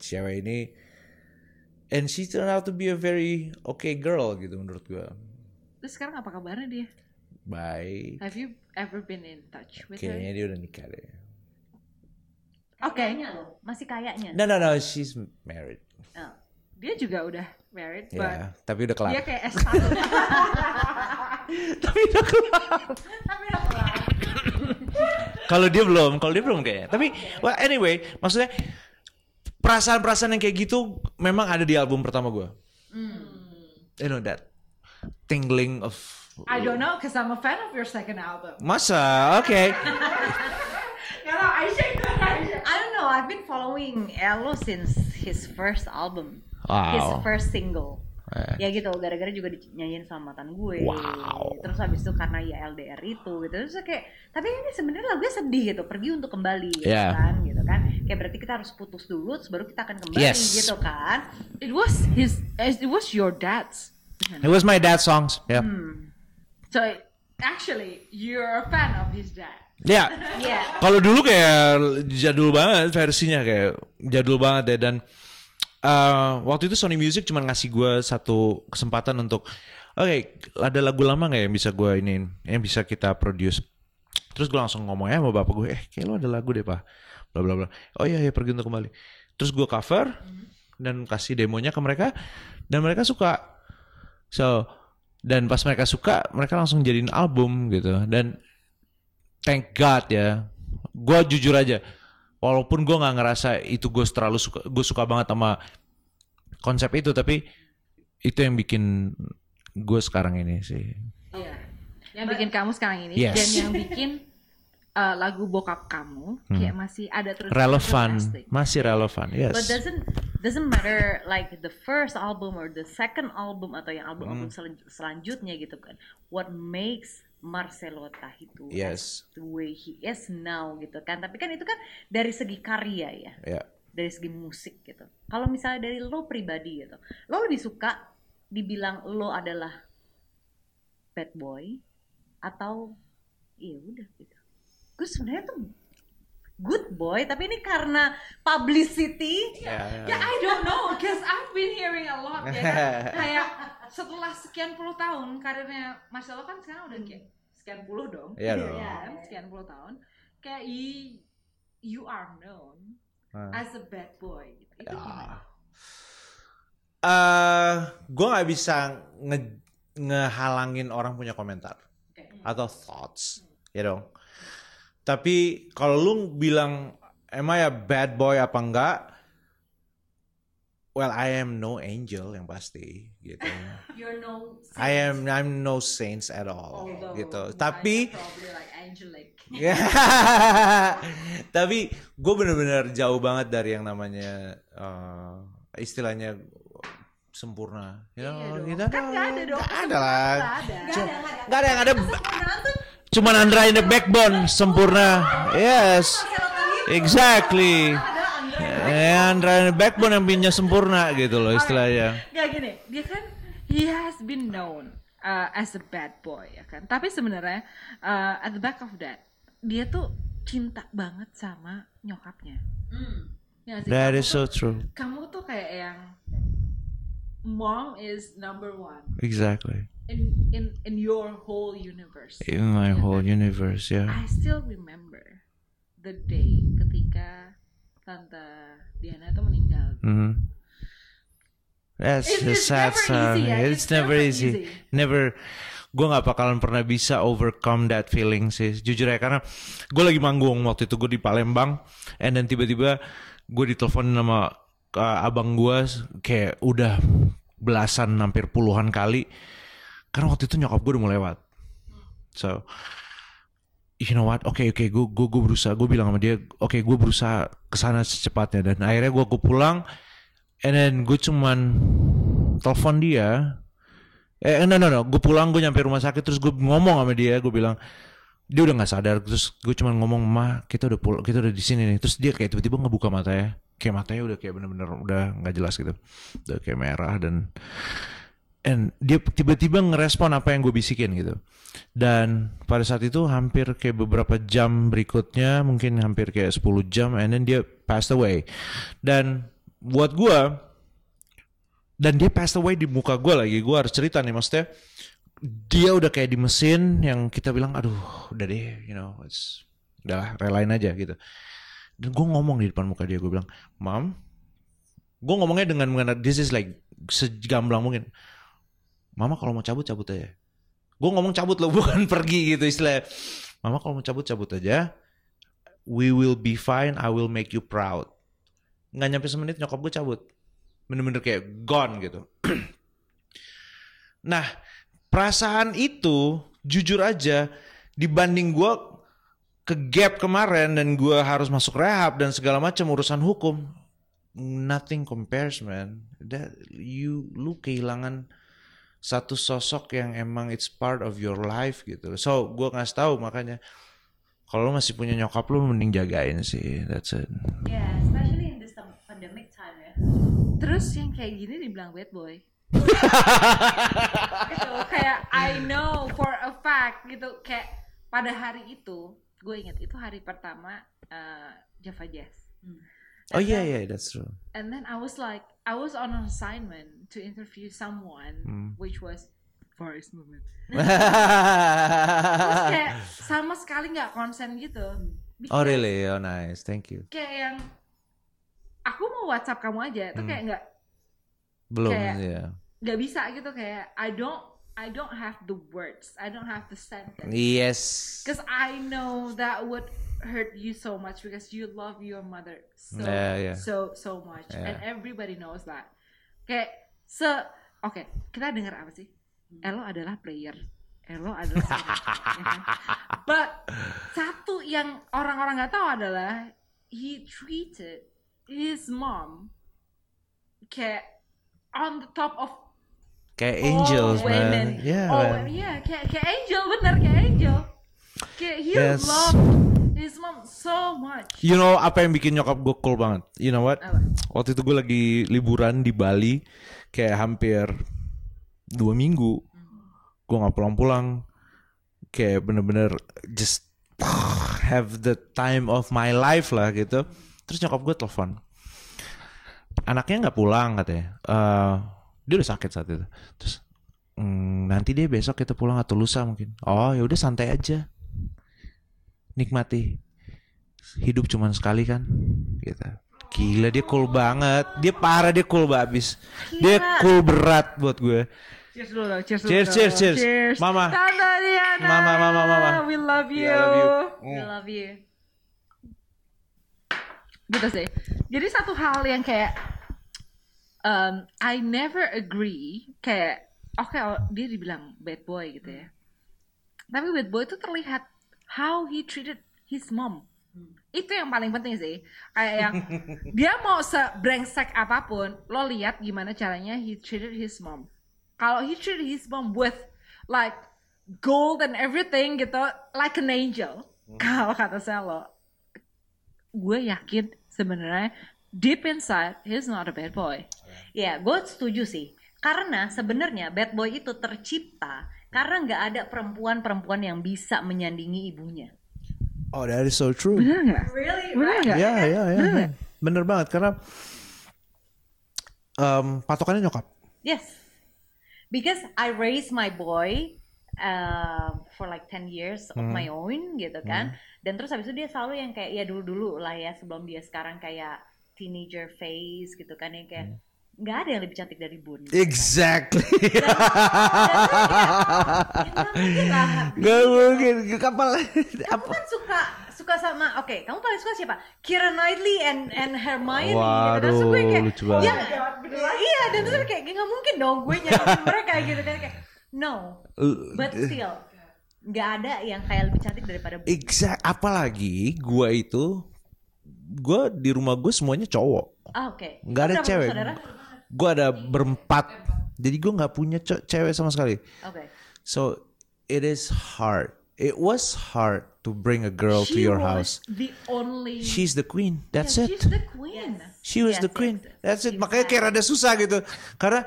cewek ini, and she turned out to be a very okay girl gitu menurut gua. Terus sekarang apa kabarnya dia? Baik. Have you ever been in touch with her? Kayaknya dia udah nikah deh. Oke. Loh, masih kayaknya. No, no, no, she's married. Oh. Dia juga udah married, Ya, but tapi udah kelar. dia kayak S1. tapi udah kelar. Tapi udah kelar. Kalau dia belum, kalau dia belum kayaknya. Tapi well, anyway, maksudnya perasaan-perasaan yang kayak gitu memang ada di album pertama gue. You know that tingling of I don't know, cause I'm a fan of your second album. Masa, oke. Aisyah itu Aisyah. I've been following Elo since his first album. His Wow. first single. Eh. Ya gitu, gara-gara juga dinyanyiin sama mantan gue. Wow. Terus habis itu karena ya LDR itu gitu. Terus kayak tapi ini sebenarnya lagunya sedih gitu, pergi untuk kembali gitu Yeah. kan, gitu kan. Kayak berarti kita harus putus dulu baru kita akan kembali Yes. gitu kan. It was his, it was your dad's. It was my dad's songs. Ya. So actually, you're a fan of his dad. Ya. Iya. Kalau dulu kayak jadul banget versinya kayak jadul banget ya. Dan eh, waktu itu Sony Music cuma ngasih gue satu kesempatan untuk oke ada lagu lama nggak yang bisa gue ini yang bisa kita produce? Terus gue langsung ngomongnya sama bapak gue eh kayak lo ada lagu deh pak. Bla bla bla. Oh iya ya pergi untuk kembali. Terus gue cover dan kasih demonya ke mereka dan mereka suka. So dan pas mereka suka mereka langsung jadiin album gitu. Dan thank God ya. Gue jujur aja, walaupun gue nggak ngerasa itu gue terlalu suka, gue suka banget sama konsep itu, tapi itu yang bikin gue sekarang ini sih. Iya. Yang bikin kamu sekarang ini Yes. dan yang bikin uh, lagu bokap kamu kayak masih ada terus Relevan, masih relevan, yes. But doesn't doesn't matter like the first album or the second album atau yang album-album selen- selanjutnya gitu kan. What makes Marcelo Tahitu Yes. the way he is now gitu kan. Tapi kan itu kan dari segi karya ya, Ya. dari segi musik gitu. Kalau misalnya dari lo pribadi gitu, lo lebih suka dibilang lo adalah bad boy atau iya udah gitu. Gue sebenarnya tuh good boy, tapi ini karena publicity Ya. Ya I don't know, cause I've been hearing a lot ya kan? Kayak setelah sekian puluh tahun karirnya Marcelo kan sekarang udah kayak sekian puluh dong. Iya dong. kan? Sekian puluh tahun. Kayak you, you are known Ah. as a bad boy. Gitu. Itu gimana? Eh, gue nggak bisa nge- ngehalangin orang punya komentar Oke. atau thoughts, ya dong. Tapi kalau lu bilang emang ya bad boy apa enggak? Well, I am no angel yang pasti, gitu. You're no I am I'm no saints at all, Although gitu. Tapi like angelic. Tapi gue bener-bener jauh banget dari yang namanya eh, istilahnya sempurna. You know, Iya gitu. Kan nggak ada dong. Nggak ada lah. Nggak ada. Nggak ada yang ada. Cuman Andra in the backbone sempurna. Yes. Exactly. Ya, Andra in the backbone yang punya sempurna gitu loh istilahnya. Gak gini, dia kan he has been known uh, as a bad boy ya kan. Tapi sebenarnya uh, at the back of that dia tuh cinta banget sama nyokapnya. Ya nggak sih? That is so tuh- true. Kamu tuh kayak yang mom is number one Exactly. In in in your whole universe. In my Ya whole universe, yeah. I still remember the day ketika tante Diana tuh meninggal. hmm That's It's- the it's sad never story. easy, ya. It's, It's never never easy. easy. Never. Gue nggak bakalan pernah bisa overcome that feeling sih. Jujur ya karena gue lagi manggung waktu itu gue di Palembang, and then tiba-tiba gue diteleponin sama uh, abang gua kayak udah belasan hampir puluhan kali karena waktu itu nyokap gue udah mau lewat. So you know what? Oke oke gue gue gue berusaha. Gue bilang sama dia oke gue berusaha ke sana secepatnya. Dan akhirnya gue gue pulang and then gue cuman telepon dia. Eh no no no. Gue pulang gue nyampe rumah sakit terus gue ngomong sama dia. Gue bilang dia udah nggak sadar. Terus gue cuman ngomong mah kita udah pul kita udah di sini nih. Terus dia kayak tiba-tiba ngebuka matanya. Kayak matanya udah kayak bener-bener udah nggak jelas gitu. Udah kayak merah dan and dia tiba-tiba ngerespon apa yang gue bisikin gitu. Dan pada saat itu hampir kayak beberapa jam berikutnya mungkin hampir kayak 10 jam and then dia passed away. Dan buat gue dan dia passed away di muka gue lagi. Gue harus cerita nih maksudnya dia udah kayak di mesin yang kita bilang aduh udah deh you know it's udah relain aja gitu. Dan gue ngomong di depan muka dia gue bilang mam gue ngomongnya dengan mengenai this is like segamblang mungkin mama kalau mau cabut cabut aja. Gue ngomong cabut loh bukan pergi gitu istilah. Mama kalau mau cabut cabut aja. We will be fine I will make you proud. Nggak nyampe semenit nyokap gue cabut. Bener-bener kayak gone gitu. Nah perasaan itu jujur aja dibanding gue ke gap kemarin dan gue harus masuk rehab dan segala macam urusan hukum nothing compares man. That you lu kehilangan satu sosok yang emang it's part of your life gitu so gue ngasih tahu makanya kalau lu masih punya nyokap lu mending jagain sih that's it Yeah, especially in this pandemic time ya. Terus yang kayak gini dibilang bad boy. gitu kayak I know for a fact gitu kayak pada hari itu gue ingat itu hari pertama uh, Java Jazz. Oh iya iya that's true And then I was like, I was on an assignment to interview someone, Hmm. which was Forest Movement. Terus kayak sama sekali nggak konsen gitu. oh really oh nice thank you Kayak yang aku mau WhatsApp kamu aja, tuh Hmm. kayak nggak belum Kayak- ya nggak bisa gitu kayak I don't I don't have the words, I don't have the sentence. yes Because I know that would hurt you so much because you love your mother so Yeah, yeah. so so much Yeah. and everybody knows that. Kayak se oke kita dengar apa sih? Elo adalah player. Elo adalah ya kan? But satu yang orang-orang nggak tahu adalah he treated his mom kayak on the top of kayak all angels women. man yeah oh man. iya kayak kayak angel bener kayak angel. Kayak he Yes. loved his mom so much. You know apa yang bikin nyokap gue cool banget? You know what? Apa? Waktu itu gue lagi liburan di Bali, kayak hampir dua minggu, gue nggak pulang-pulang, kayak bener-bener just have the time of my life lah gitu. Terus nyokap gue telepon, anaknya nggak pulang katanya, Eh, dia udah sakit saat itu. Terus "Hmm, nanti deh besok kita pulang atau lusa mungkin. Oh ya udah santai aja, nikmati hidup cuman sekali kan gitu gila dia cool banget dia parah dia cool babis dia cool berat buat gue Cheers dulu dong, cheers dulu Cheers, dong. cheers, cheers. Mama. Tante Diana. Mama, mama, mama. We love you. Yeah, love you. We Mm. love you. Gitu sih. Jadi satu hal yang kayak um, I never agree kayak oke oh, dia dibilang bad boy gitu ya. Tapi bad boy itu terlihat how he treated his mom. Itu yang paling penting sih. Kayak yang dia mau sebrengsek apa pun, lo lihat gimana caranya he treated his mom. Kalau he treated his mom with like gold and everything gitu, like an angel. Kalau kata saya lo, gue yakin sebenarnya deep inside he's not a bad boy. Ya, gue setuju sih. Karena sebenarnya bad boy itu tercipta karena nggak ada perempuan-perempuan yang bisa menyandingi ibunya. oh that is so true Bener nggak? Really? Bener nggak? ya ya ya bener banget karena em, patokannya nyokap Yes. Because I raised my boy uh, for like 10 years of Hmm. my own gitu kan. Dan terus habis itu dia selalu yang kayak ya dulu-dulu lah ya sebelum dia sekarang kayak teenager phase gitu kan yang kayak nggak ada yang lebih cantik dari Bun. Exactly. Nggak mungkin lah. Gak mungkin. Kapal Kamu apa? kan suka suka sama oke kamu paling suka siapa Kira Knightley and and Hermione gitu Waduh, terus gue kayak lucu banget. ya, iya dan terus kayak nggak mungkin dong gue nyanyiin mereka gitu kan kayak no but still nggak ada yang kayak lebih cantik daripada Bun. Exact. Apalagi gua itu, gua di rumah gue semuanya cowok. ah oke Nggak ada Berapa cewek. bersaudara? Gue ada berempat. Jadi gue nggak punya ce- cewek sama sekali. oke So it is hard. It was hard to bring a girl to She your was house. the only She's the queen. That's Yeah, it. she's the queen She was Yes, the queen. yes, That's it. Makanya kayak rada susah gitu. Karena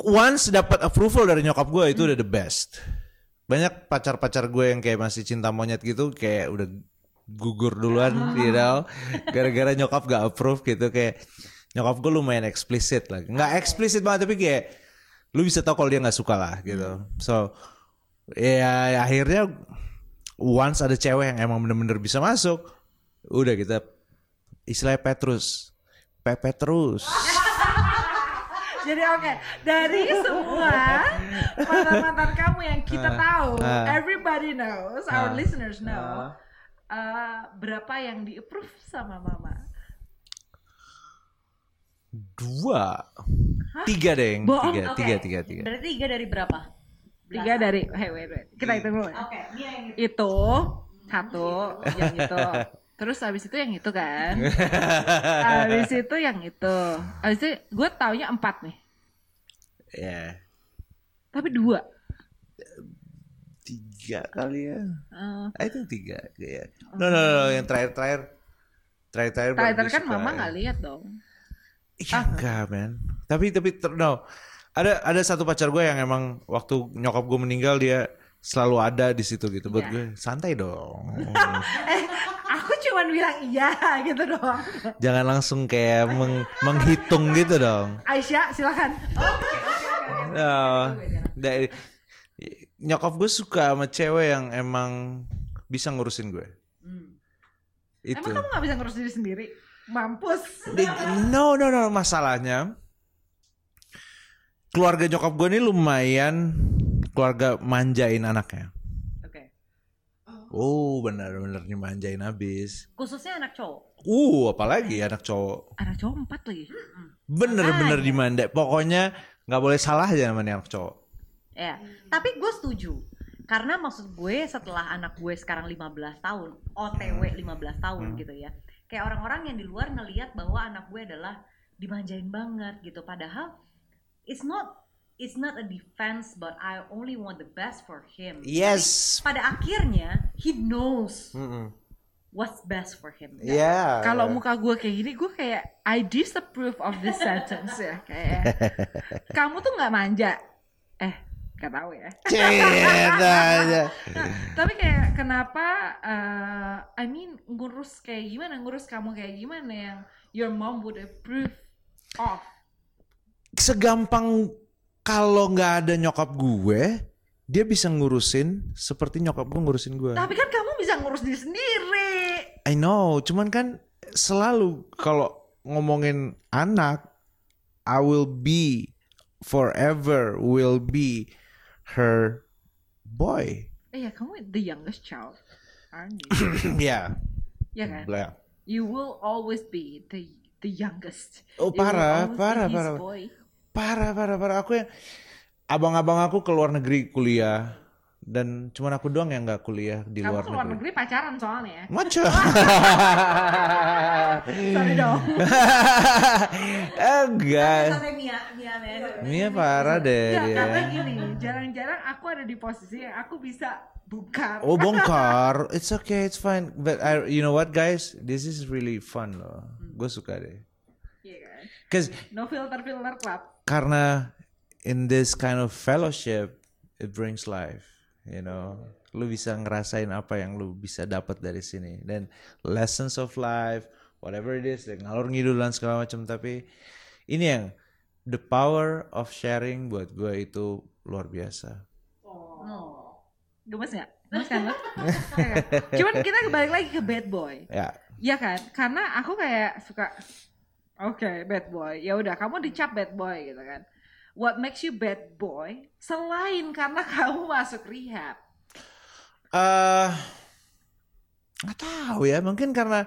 once dapat approval dari nyokap gue itu udah the best. Banyak pacar-pacar gue yang kayak masih cinta monyet gitu kayak udah gugur duluan, you know. Gara-gara nyokap gak approve gitu kayak nyokap gue lumayan eksplisit lah. Nggak eksplisit banget tapi kayak lu bisa tahu kalau dia nggak suka lah gitu. So ya akhirnya once ada cewek yang emang bener-bener bisa masuk, udah kita istilahnya Petrus, pepet terus. Jadi oke, dari semua mantan-mantan kamu yang kita tahu, ah. everybody knows, our Ah, listeners know, ah. eh, berapa yang di approve sama mama? Dua, tiga deh, yang Bohong, tiga, Oke. tiga, tiga, tiga. berarti tiga dari berapa Tiga dari, hey wait wait, kita hitung dulu. oke Mia yang itu Itu satu, yang itu. Terus abis itu yang itu kan. Abis itu yang itu. Abis itu gue taunya empat nih. Ya, Tapi dua. tiga kali ya. Eh, I think tiga, ya. No, no, no, yang terakhir, terakhir, terakhir, terakhir. baru Terakhir kan mama ya. nggak lihat dong. Iya enggak, man. Tapi, tapi, ter- no. Ada, ada satu pacar gue yang emang waktu nyokap gue meninggal dia selalu ada di situ gitu. Buat Iya. gue santai dong. Eh, aku cuman bilang iya gitu doang. Jangan langsung kayak meng- menghitung gitu dong. Aisyah silakan. No, dari nyokap gue suka sama cewek yang emang bisa ngurusin gue. Itu. Emang kamu gak bisa ngurus diri sendiri? Mampus. Di- no, no, no. Masalahnya keluarga nyokap gue ini lumayan keluarga manjain anaknya. oke Oh, benar-benar dimanjain habis. khususnya anak cowok Uh, apalagi anak cowok. Anak cowok empat lagi. Bener-bener dimanja. Pokoknya nggak boleh salah aja namanya anak cowok. Ya, tapi gue setuju. Karena maksud gue setelah anak gue sekarang 15 tahun, OTW 15 tahun gitu ya. Kayak orang-orang yang di luar ngelihat bahwa anak gue adalah dimanjain banget gitu. Padahal it's not it's not a defense but I only want the best for him. Yes. Pada akhirnya he knows Mm-mm. what's best for him. Yeah. Kalau muka gue kayak gini, gue kayak I disapprove of this sentence ya. Kayak kamu tuh nggak manja. Gak tahu ya. Aja. Tapi kayak kenapa? eh, I mean ngurus kayak gimana? Ngurus kamu kayak gimana yang your mom would approve of? Segampang kalau nggak ada nyokap gue, dia bisa ngurusin seperti nyokap gue ngurusin gue. Tapi kan kamu bisa ngurus diri sendiri. I know, cuman kan selalu kalau ngomongin anak, I will be forever will be her boy. Eh ya kamu the youngest child, aren't you? ya, ya kan? yeah. You will always be the the youngest. Oh, parah, parah, parah. boy. Parah, parah, parah. Aku yang abang-abang aku ke luar negeri kuliah dan cuman aku doang yang nggak kuliah di Kamu luar ke luar negeri. negeri pacaran soalnya ya. Maco. Sorry dong. Enggak. Sampai Mia, Mia, Mia. Mia parah deh Ya, dia. karena gini, jarang-jarang aku ada di posisi yang aku bisa buka. Oh bongkar, it's okay, it's fine. But I, you know what guys, this is really fun loh. Gue suka deh. Iya kan? Cause No filter filter club. karena in this kind of fellowship, it brings life. You know, lu bisa ngerasain apa yang lu bisa dapat dari sini. Dan lessons of life, whatever it is, like ngalor ngidulan segala macam. Tapi ini yang the power of sharing buat gue itu luar biasa. Oh. Gemes nggak? Gemes kan lo? Cuman kita kembali lagi ke bad boy. Ya, Iya kan? Karena aku kayak suka Oke, bad boy. Ya udah, kamu dicap bad boy gitu kan. What makes you bad boy selain karena kamu masuk rehab? Eh nggak tahu ya, mungkin karena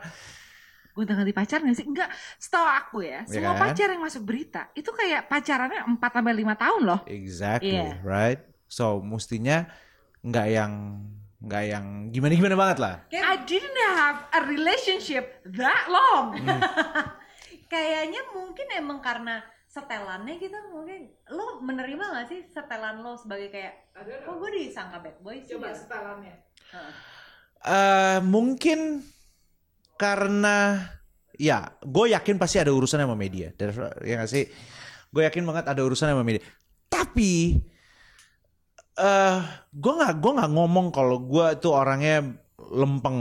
Gonta ganti pacar gak sih? Enggak, setahu aku ya, Ya semua kan? pacar yang masuk berita itu kayak pacarannya 4 sampai 5 tahun loh. exactly, Iya. right? So mestinya nggak yang nggak yang gimana gimana banget lah. I didn't have a relationship that long. Kayaknya mungkin emang karena setelannya gitu mungkin. Lo menerima gak sih setelan lo sebagai kayak kok gue disangka bad boy sih ya? setelannya. Heeh. Eh mungkin karena ya gue yakin pasti ada urusan sama media. Ya gak sih? Gue yakin banget ada urusan sama media. Tapi eh gue nggak gue nggak ngomong kalau gue tuh orangnya lempeng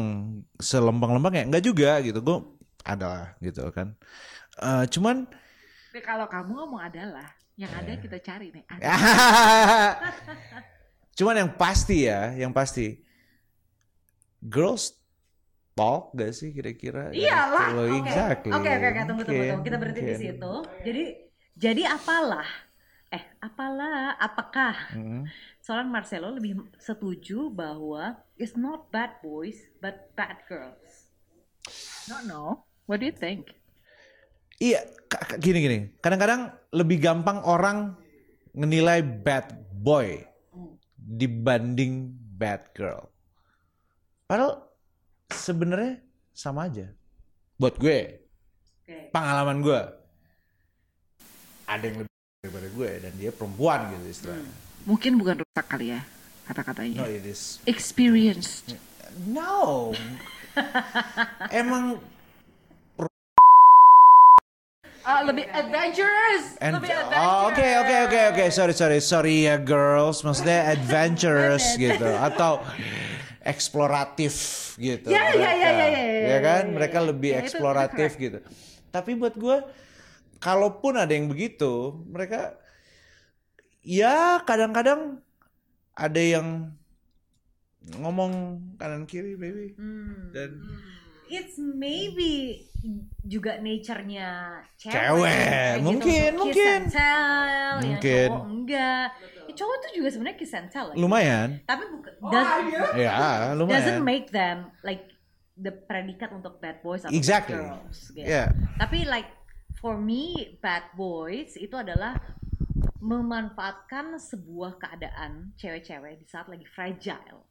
selempeng lempeng ya. Nggak juga gitu. Gue adalah gitu kan. Eh cuman Tapi kalau kamu ngomong adalah, yang ada kita cari nih. Ada. cuman yang pasti ya yang pasti girls talk gak sih kira-kira Iyalah, Kalau Oke, exactly Oke, oke, oke, tunggu, tunggu, tunggu. Kita berhenti di situ. Jadi, jadi apalah? Eh, apalah? Apakah Mm. seorang Marcelo lebih setuju bahwa it's not bad boys but bad girls? No, no. What do you think? Iya, gini gini. Kadang-kadang lebih gampang orang ngenilai bad boy dibanding bad girl. Padahal sebenarnya sama aja. Buat gue, pengalaman gue, ada yang lebih daripada gue dan dia perempuan gitu istilahnya. Mungkin bukan rusak kali ya kata-katanya. No, it is Experienced. no. Emang Ah, lebih adventurous. And, lebih oh, oke oke oke oke. Sorry sorry sorry ya girls. Maksudnya adventurous gitu. Atau eksploratif gitu. Ya, ya, ya, ya, ya, ya, Ya kan? ya, mereka lebih itu eksploratif gitu. Tapi buat gue kalaupun ada yang begitu mereka ya kadang-kadang ada yang ngomong kanan kiri baby. Hmm. dan It's maybe juga nature-nya cewek. Cewek, gitu. mungkin, Kiss mungkin. and tell, yang Mungkin. cowok enggak. Ya, cowok tuh juga sebenarnya kiss and tell. ya. lumayan Tapi bukan doesn't, ya lumayan doesn't make them like the predikat untuk bad boys atau Exactly. bad girls. Gitu. ya Tapi like for me bad boys itu adalah memanfaatkan sebuah keadaan cewek-cewek di saat lagi fragile.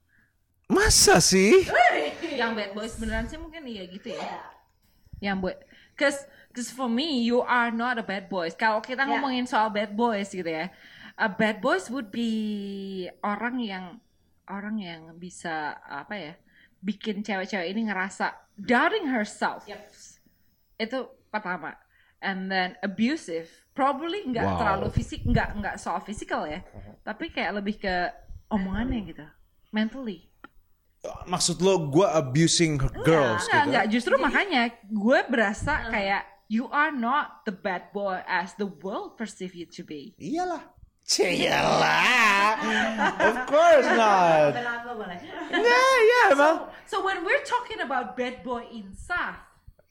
Masa sih yang bad boys beneran sih mungkin iya gitu ya. Yang buat cause cause for me you are not a bad boys. Kalau kita Ya. ngomongin soal bad boys gitu ya. A bad boys would be orang yang orang yang bisa apa ya? bikin cewek-cewek ini ngerasa doubting herself. Itu pertama. And then abusive, probably nggak Wow. terlalu fisik, nggak nggak soal physical ya, tapi kayak lebih ke omongannya gitu, mentally. Maksud lo gue abusing girls Enggak, gitu enggak. Justru makanya gue berasa kayak you are not the bad boy as the world perceive you to be. iyalah Ciyalah of course not? Enggak, ya emang So when we're talking about bad boy insaf,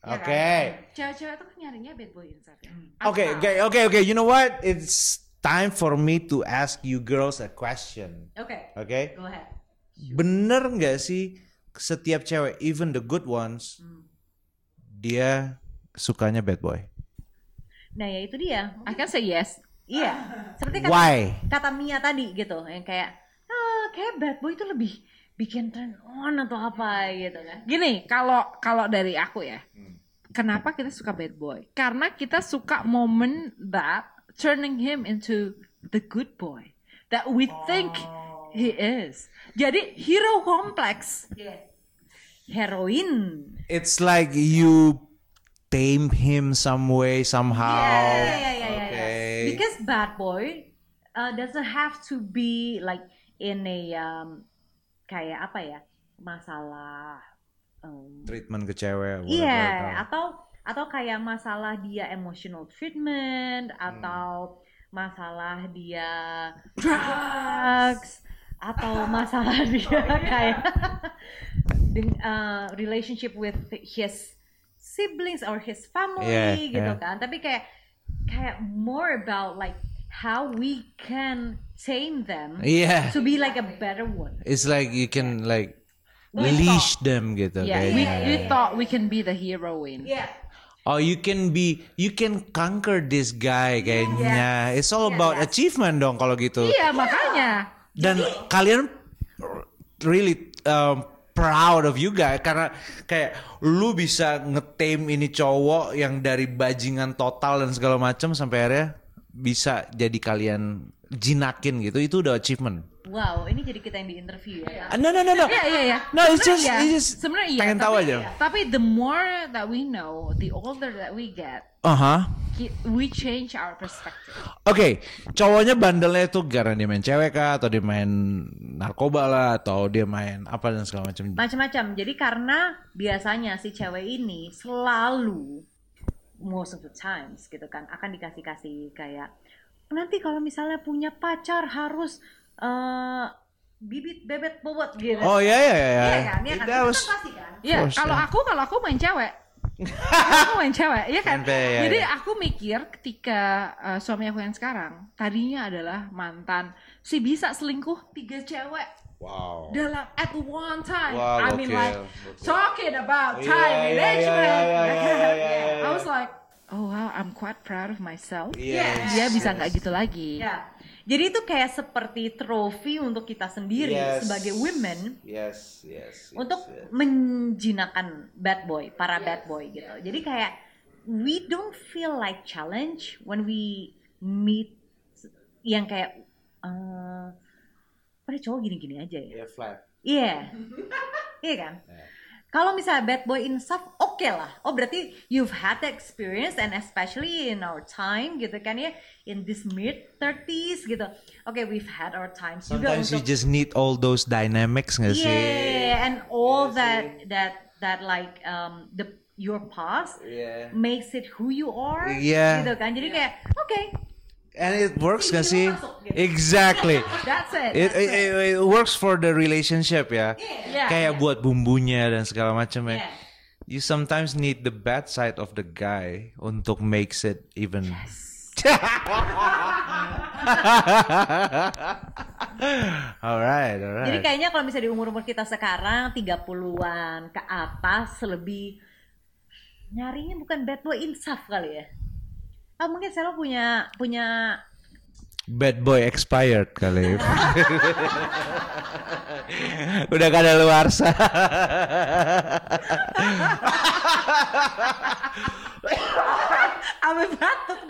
ya Oke. kan? Cewek-cewek tuh kan nyarinya bad boy insaf ya. Oke, Apa? oke, oke, oke. You know what? It's time for me to ask you girls a question. Oke, Oke? go ahead. Bener nggak sih setiap cewek, even the good ones, dia sukanya bad boy? Nah ya itu dia. I can say yes. Iya, seperti kata, Why? kata Mia tadi gitu, yang kayak, ah kayak bad boy itu lebih bikin turn on atau apa gitu kan. Gini, kalau kalau dari aku ya, kenapa kita suka bad boy? Karena kita suka moment that turning him into the good boy that we think he is. Jadi hero complex. Heroin. It's like you tame him some way, somehow. Yeah, yeah, yeah, yeah, yeah. Okay. Because bad boy uh, doesn't have to be like in a um, kayak apa ya masalah. Um, Treatment ke cewek. Iya, atau atau kayak masalah dia emotional treatment Hmm. atau masalah dia drugs atau masalah dia kayak deng- uh, relationship with his siblings or his family Yeah, gitu yeah. kan tapi kayak kayak more about like how we can tame them Iya. to be like a better one It's like you can like We leash them gitu Yeah, we, kayaknya. we thought we can be the heroine. yeah Oh, you can be, you can conquer this guy kayaknya. It's all about achievement dong kalau gitu. Iya, makanya. Dan kalian really um, proud of you guys. Karena kayak lu bisa ngetame ini cowok yang dari bajingan total dan segala macam sampai akhirnya bisa jadi kalian jinakin gitu. Itu udah achievement. wow ini jadi kita yang di interview ya Ah, No, no, no, no. Iya, iya, iya. No, it's just, iya. it's just Sebenarnya iya, pengen tahu tapi- aja. Tapi the more that we know, the older that we get, Aha. ki- we change our perspective. Oke, cowoknya bandelnya itu karena dia main cewek kah atau dia main narkoba lah atau dia main apa dan segala macam. macam-macam jadi karena biasanya si cewek ini selalu most of the times gitu kan akan dikasih kasih kayak nanti kalau misalnya punya pacar harus eh, bibit bebet bobot gitu Oh iya iya iya. Iya kan, iya kan, itu was- kan pasti kan. Iya, kalau ya. aku kalau aku main cewek. aku main cewek, iya kan? Ente, ya, Jadi ya. aku mikir ketika uh, suami aku yang sekarang tadinya adalah mantan si bisa selingkuh tiga cewek Wow. dalam at one time. Wow, I mean gokil, like talking about Iya, time iya, iya, management. iya, iya, iya, iya, iya. I was like, oh wow, I'm quite proud of myself. Yes, Dia bisa yes. nggak gitu lagi. Ya. Jadi itu kayak seperti trofi untuk kita sendiri Yes. sebagai women Yes, yes. yes, untuk yes. menjinakkan bad boy, para bad boy gitu. Jadi kayak we don't feel like challenge when we meet yang kayak eh pada cowok gini-gini aja ya. Yeah, flat. Iya. Iya kan? Kalau misalnya bad boy insaf, oke lah. Oh berarti you've had the experience and especially in our time gitu kan ya, in this mid 30s gitu. Oke, we've had our times juga Sometimes you just need all those dynamics nggak sih? yeah, and all that that that like um the your past Yeah. makes it who you are Iya. gitu kan. Jadi kayak oke, And it works Sini sih? masuk, gitu. Exactly. That's it. It, it, it, it works for the relationship ya. Yeah, Kayak buat bumbunya dan segala macam ya. Yeah. You sometimes need the bad side of the guy untuk makes it even. alright, Jadi alright. kayaknya kalau misalnya di umur-umur kita sekarang 30-an ke atas lebih nyarinya bukan bad boy insaf kali ya. Ah mungkin saya punya punya Bad boy expired kali. Udah gak ada luarsa. Ame batuk.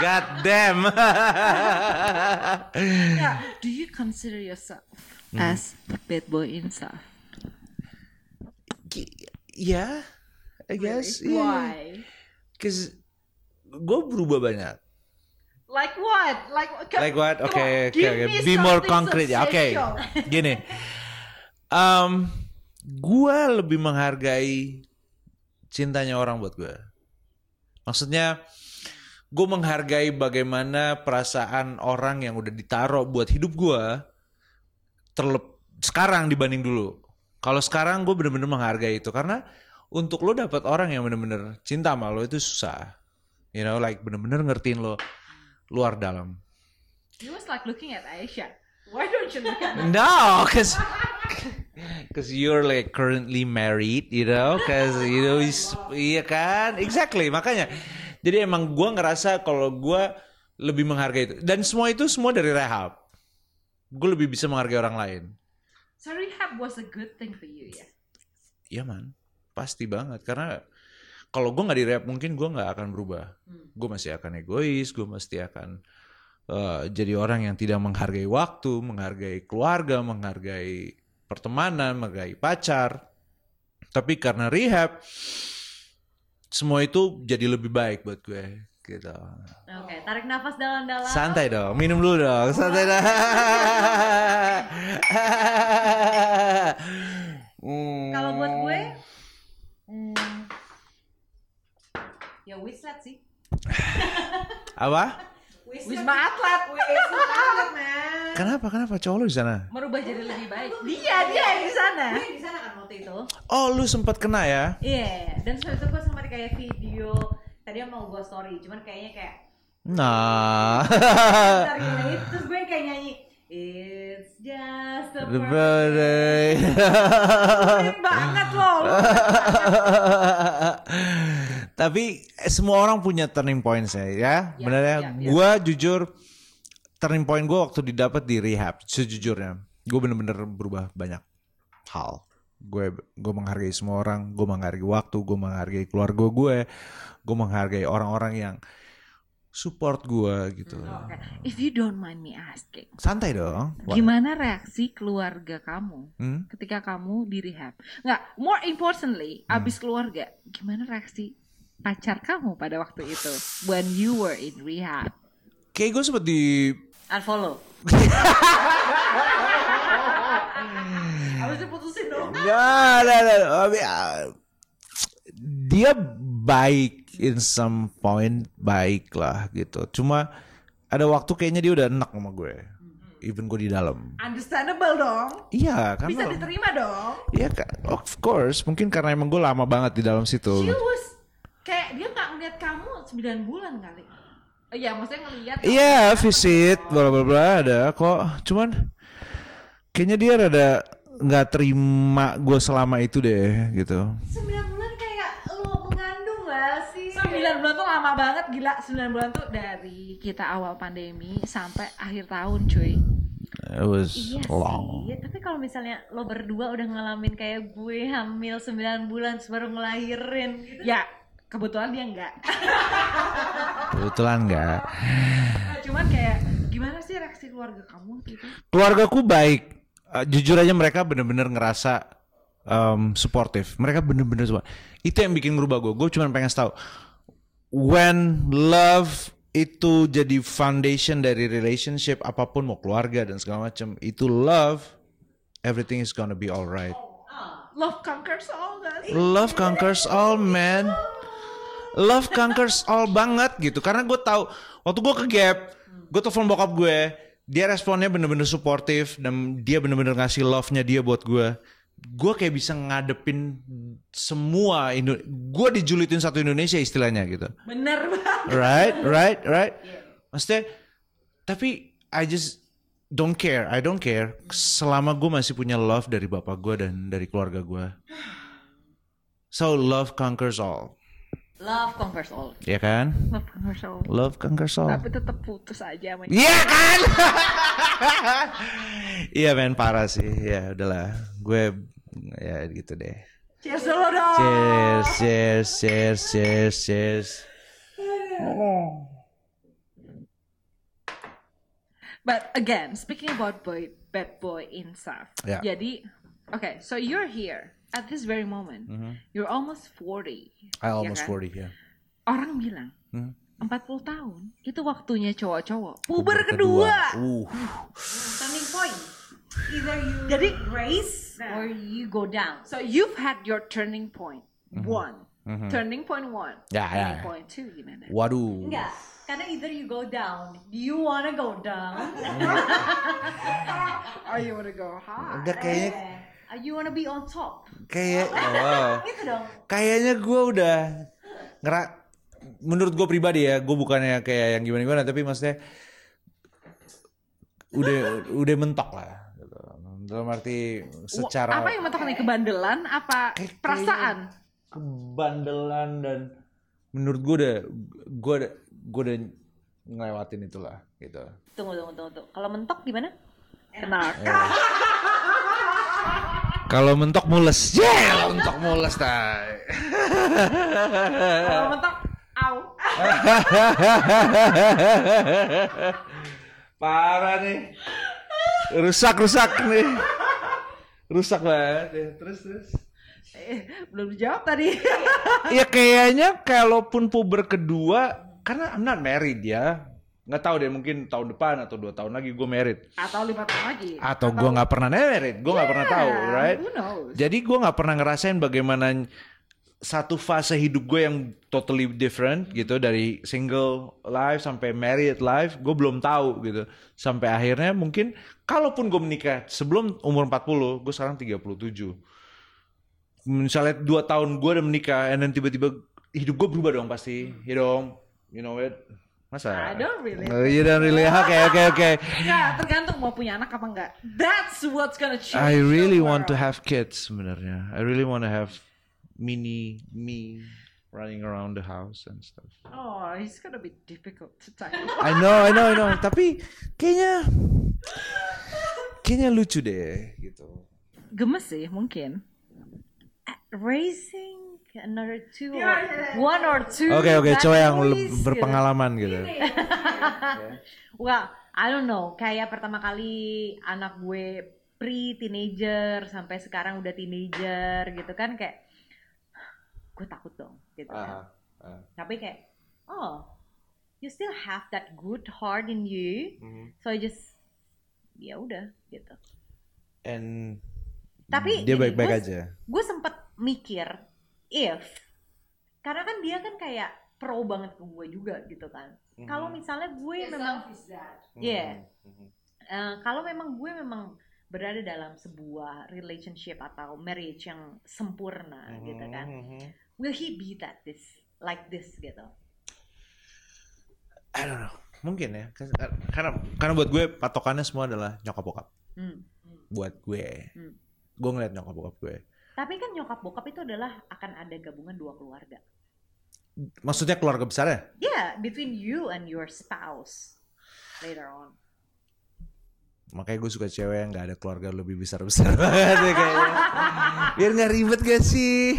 God damn. Yeah. Do you consider yourself Hmm. as bad boy insaf? yeah, I guess. Yeah. Why? Cause gue berubah banyak. Like what? Like? Come- Like what? Oke, oke, oke. Be more concrete ya. Oke, substantial. gini. Um, gue lebih menghargai cintanya orang buat gue. Maksudnya, gue menghargai bagaimana perasaan orang yang udah ditaruh buat hidup gue terlep sekarang dibanding dulu. Kalau sekarang gue bener-bener menghargai itu karena untuk lo dapat orang yang bener-bener cinta sama lo itu susah. You know, like bener-bener ngertiin lo luar dalam. He was like looking at Aisha. Why don't you look at me? No, cause cause you're like currently married, you know, cause you know, is- iya kan, exactly. Makanya, jadi emang gua ngerasa kalau gua lebih menghargai itu. Dan semua itu semua dari rehab. Gue lebih bisa menghargai orang lain. So rehab was a good thing for you, ya? Iya man, pasti banget. Karena kalau gue nggak di rehab mungkin gue nggak akan berubah. Gue masih akan egois, gue mesti akan eh, jadi orang yang tidak menghargai waktu, menghargai keluarga, menghargai pertemanan, menghargai pacar. Tapi karena rehab, semua itu jadi lebih baik buat gue. Gitu. Oke, tarik nafas dalam-dalam. Santai dong, minum dulu dong, santai dong. Hmm. Kalau buat gue hmm, ya Wislet sih. apa? Wisma Atlet. Wislet, man. Kenapa? Kenapa cowok lu di sana? Merubah jadi lebih baik. Dia, dia yang di sana. Gue di sana kan waktu itu. Oh, lu sempat kena ya? Iya, dan setelah itu gue sama sampai kayak video tadi mau gue story cuman kayaknya kayak Nah. Terus gue kayak nyanyi It's just a birthday. Keren banget loh. Tapi eh, semua orang punya turning point saya ya. Ya, ya. ya, ya. Gua jujur turning point gue waktu didapat di rehab sejujurnya. Gue bener-bener berubah banyak hal. Gue gue menghargai semua orang, gue menghargai waktu, gue menghargai keluarga gue, gue menghargai orang-orang yang support gue gitu. Oke. If you don't mind me asking, Santai dong. Wah. gimana reaksi keluarga kamu Hmm? ketika kamu di rehab? Nggak, more importantly, Hmm. abis keluarga, gimana reaksi pacar kamu pada waktu itu when you were in rehab? Kayak gue sempet di unfollow Abis diputusin dong. Nggak, nggak, nggak. I mean, uh, dia baik in some point baik lah gitu. Cuma ada waktu kayaknya dia udah enak sama gue. Even gue di dalam. Understandable dong. Iya kan? Bisa lo- diterima dong. Iya kan? Of course. Mungkin karena emang gue lama banget di dalam situ. She was kayak dia nggak ngeliat kamu 9 bulan kali. Iya, maksudnya ngeliat. Iya, visit, bla bla bla ada kok. Cuman kayaknya dia rada nggak terima gue selama itu deh gitu. 9 bulan kayak lo mengandung gak sih 9 bulan tuh lama banget gila 9 bulan tuh dari kita awal pandemi sampai akhir tahun cuy It was Iya long. sih, tapi kalau misalnya lo berdua udah ngalamin kayak gue hamil 9 bulan baru ngelahirin gitu. ya kebetulan dia enggak. Kebetulan nggak. Nah, cuman kayak gimana sih reaksi keluarga kamu gitu keluargaku baik. Uh, jujur aja mereka bener-bener ngerasa um, suportif mereka bener-bener support. itu yang bikin ngerubah gue gue cuma pengen tahu when love itu jadi foundation dari relationship apa pun mau keluarga dan segala macam itu love everything is gonna be alright. Love conquers all guys. Love conquers all man love conquers all banget gitu. Karena gue tahu waktu gue ke gap gue telepon bokap gue dia responnya bener-bener suportif dan dia bener-bener ngasih love-nya dia buat gue gue kayak bisa ngadepin semua Indo gue dijulitin satu Indonesia istilahnya gitu. Bener banget. Right right right. Maksudnya tapi I just don't care I don't care. Selama gue masih punya love dari bapak gue dan dari keluarga gue so love conquers all Love conquers all. ya kan love conquers all love conquers all tapi tetap putus aja sama Iya kan? Iya men parah sih. Ya udahlah. Gue ya gitu deh. cheers dulu dong Cheers, cheers, cheers, cheers, cheers. But again, speaking about boy, bad boy insaf. Yeah. Jadi, okay, so you're here at this very moment. You're almost 40. Mm-hmm. I almost ya kan? 40 ya. Orang bilang Hmm. 40 tahun itu waktunya cowok-cowok puber kedua. Uh. Turning point. Either you Jadi raise or you go down. so you've had your turning point Mm-hmm. one. Turning point one. Ya, ya, turning ya. point two gimana? Waduh. Enggak, karena either you go down, do you wanna go down? Oh, you wanna go high? Udah kayaknya Or you wanna be on top? kayak oh, wow. Gitu dong. Kayaknya gue udah ngera menurut gue pribadi ya, gue bukannya kayak yang gimana-gimana tapi maksudnya udah udah mentok lah gitu. Dalam arti secara Apa yang mentok nih kebandelan? Apa Kayak- perasaan? kebandelan dan menurut gue udah gue udah gue udah ngelewatin itulah gitu. Tunggu, tunggu, tunggu, tunggu. Kalau mentok gimana? Enak. Kalau mentok mules, yeah, mentok mules tay. Kalau mentok, au. Parah nih, rusak rusak nih, rusak banget. ya. Terus terus. Eh, belum dijawab tadi. Ya kayaknya kalaupun puber kedua, karena I'm not married ya, nggak tahu deh mungkin tahun depan atau dua tahun lagi gue married. Atau lima tahun lagi. Atau gue nggak pernah married, gue nggak pernah tahu, Yeah, right? Who knows? Jadi gue nggak pernah ngerasain bagaimana satu fase hidup gue yang totally different gitu dari single life sampai married life gue belum tahu gitu sampai akhirnya mungkin kalaupun gue menikah sebelum umur 40 gue sekarang 37 misalnya dua tahun gue udah menikah and then tiba-tiba hidup gue berubah dong pasti. You know, you know it. Masa? I don't really. Oh, you don't really. Oke, oke, oke. Enggak, tergantung mau punya anak apa enggak. That's what's gonna change. I really want to have kids sebenarnya. I really want to have mini me running around the house and stuff. Oh, it's gonna be difficult to tell. I know, I know, I know. Tapi kayaknya kayaknya lucu deh gitu. Gemes sih mungkin. Raising another two or Yeah, yeah, one or two. Oke, oke, bad cowok yang gitu. berpengalaman gitu. Well, I don't know. Kayak pertama kali anak gue pre-teenager sampai sekarang udah teenager gitu kan kayak gue takut dong gitu kan. ah. Tapi kayak oh, you still have that good heart in you. So I just ya udah gitu. And Tapi dia baik-baik gue- aja. Gue sempet mikir if karena kan dia kan kayak pro banget ke gue juga gitu kan. Kalau misalnya gue memang Iya. Eh, kalau memang gue memang berada dalam sebuah relationship atau marriage yang sempurna gitu kan. Will he be that this like this gitu? I don't know. Mungkin ya. Karena karena buat gue patokannya semua adalah nyokap bokap. Hmm. Buat gue. Hmm. Gue ngeliat nyokap bokap gue. Tapi kan nyokap bokap itu adalah akan ada gabungan dua keluarga. Maksudnya keluarga besarnya? Yeah, between you and your spouse later on. Makanya gue suka cewek yang gak ada keluarga lebih besar-besar banget ya kayaknya. Biar gak ribet gak sih?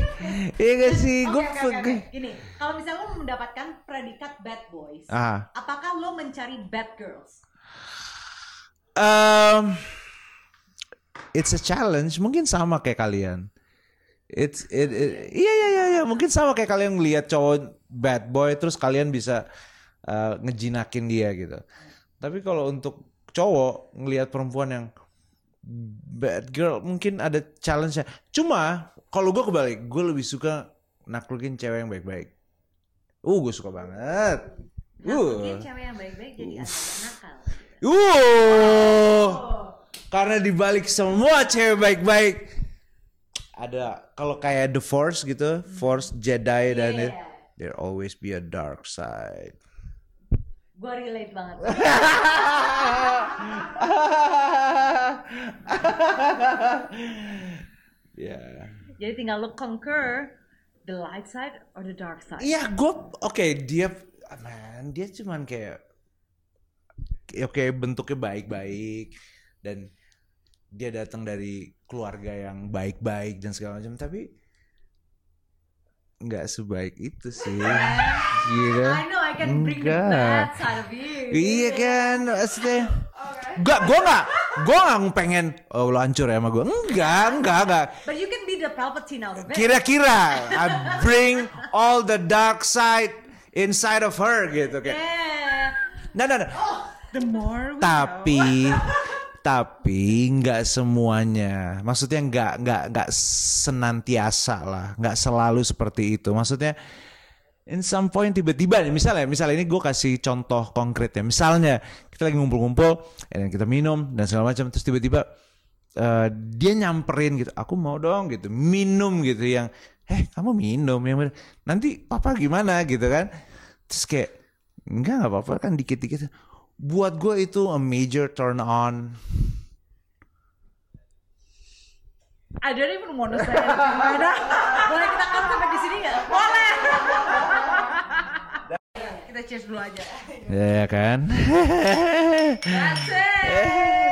Iya gak sih? Gue Oke, oke, oke. Gini, kalau misalnya lo mendapatkan predikat bad boys, Ah. apakah lo mencari bad girls? Um, it's a challenge. Mungkin sama kayak kalian. It's it, it- iya iya iya iya. mungkin sama kayak kalian ngelihat cowok bad boy terus kalian bisa uh, ngejinakin dia gitu. Tapi kalau untuk cowok ngelihat perempuan yang bad girl mungkin ada challenge-nya. Cuma kalau gue kebalik, gue lebih suka naklukin cewek yang baik-baik. Uh, gue suka banget. Nah, Uh. cewek yang baik-baik jadi agak nakal. Uh, karena dibalik semua cewek baik-baik ada kalau kayak The Force gitu, Force Jedi dan it, Yeah. there always be a dark side. Gue relate banget. Ya. Jadi tinggal lo conquer the light side or the dark side. Iya, gue oke dia man, dia cuman kayak oke bentuknya baik-baik dan dia datang dari keluarga yang baik-baik dan segala macam tapi nggak sebaik itu sih. Gitu. I know I can bring Enggak. Iya kan, maksudnya Enggak, gue gak, gue gak pengen Oh lo hancur ya sama gue Enggak, enggak, enggak But you can be the Palpatine out of it. Kira-kira I bring all the dark side inside of her gitu kayak Yeah. Nah, nah, nah. The more we Tapi tapi nggak semuanya. Maksudnya nggak nggak nggak senantiasa lah, nggak selalu seperti itu. Maksudnya in some point tiba-tiba misalnya misalnya ini gue kasih contoh konkret ya. Misalnya kita lagi ngumpul-ngumpul, dan kita minum dan segala macam, terus tiba-tiba eh, dia nyamperin gitu, aku mau dong gitu, minum gitu yang, eh kamu minum yang nanti papa gimana gitu kan? Terus kayak enggak nggak apa-apa kan dikit-dikit. Buat gue itu a major turn on. I don't even want to say. Boleh kita cut sampai di sini nggak? Boleh. kita cheers dulu aja. Ya kan? That's it.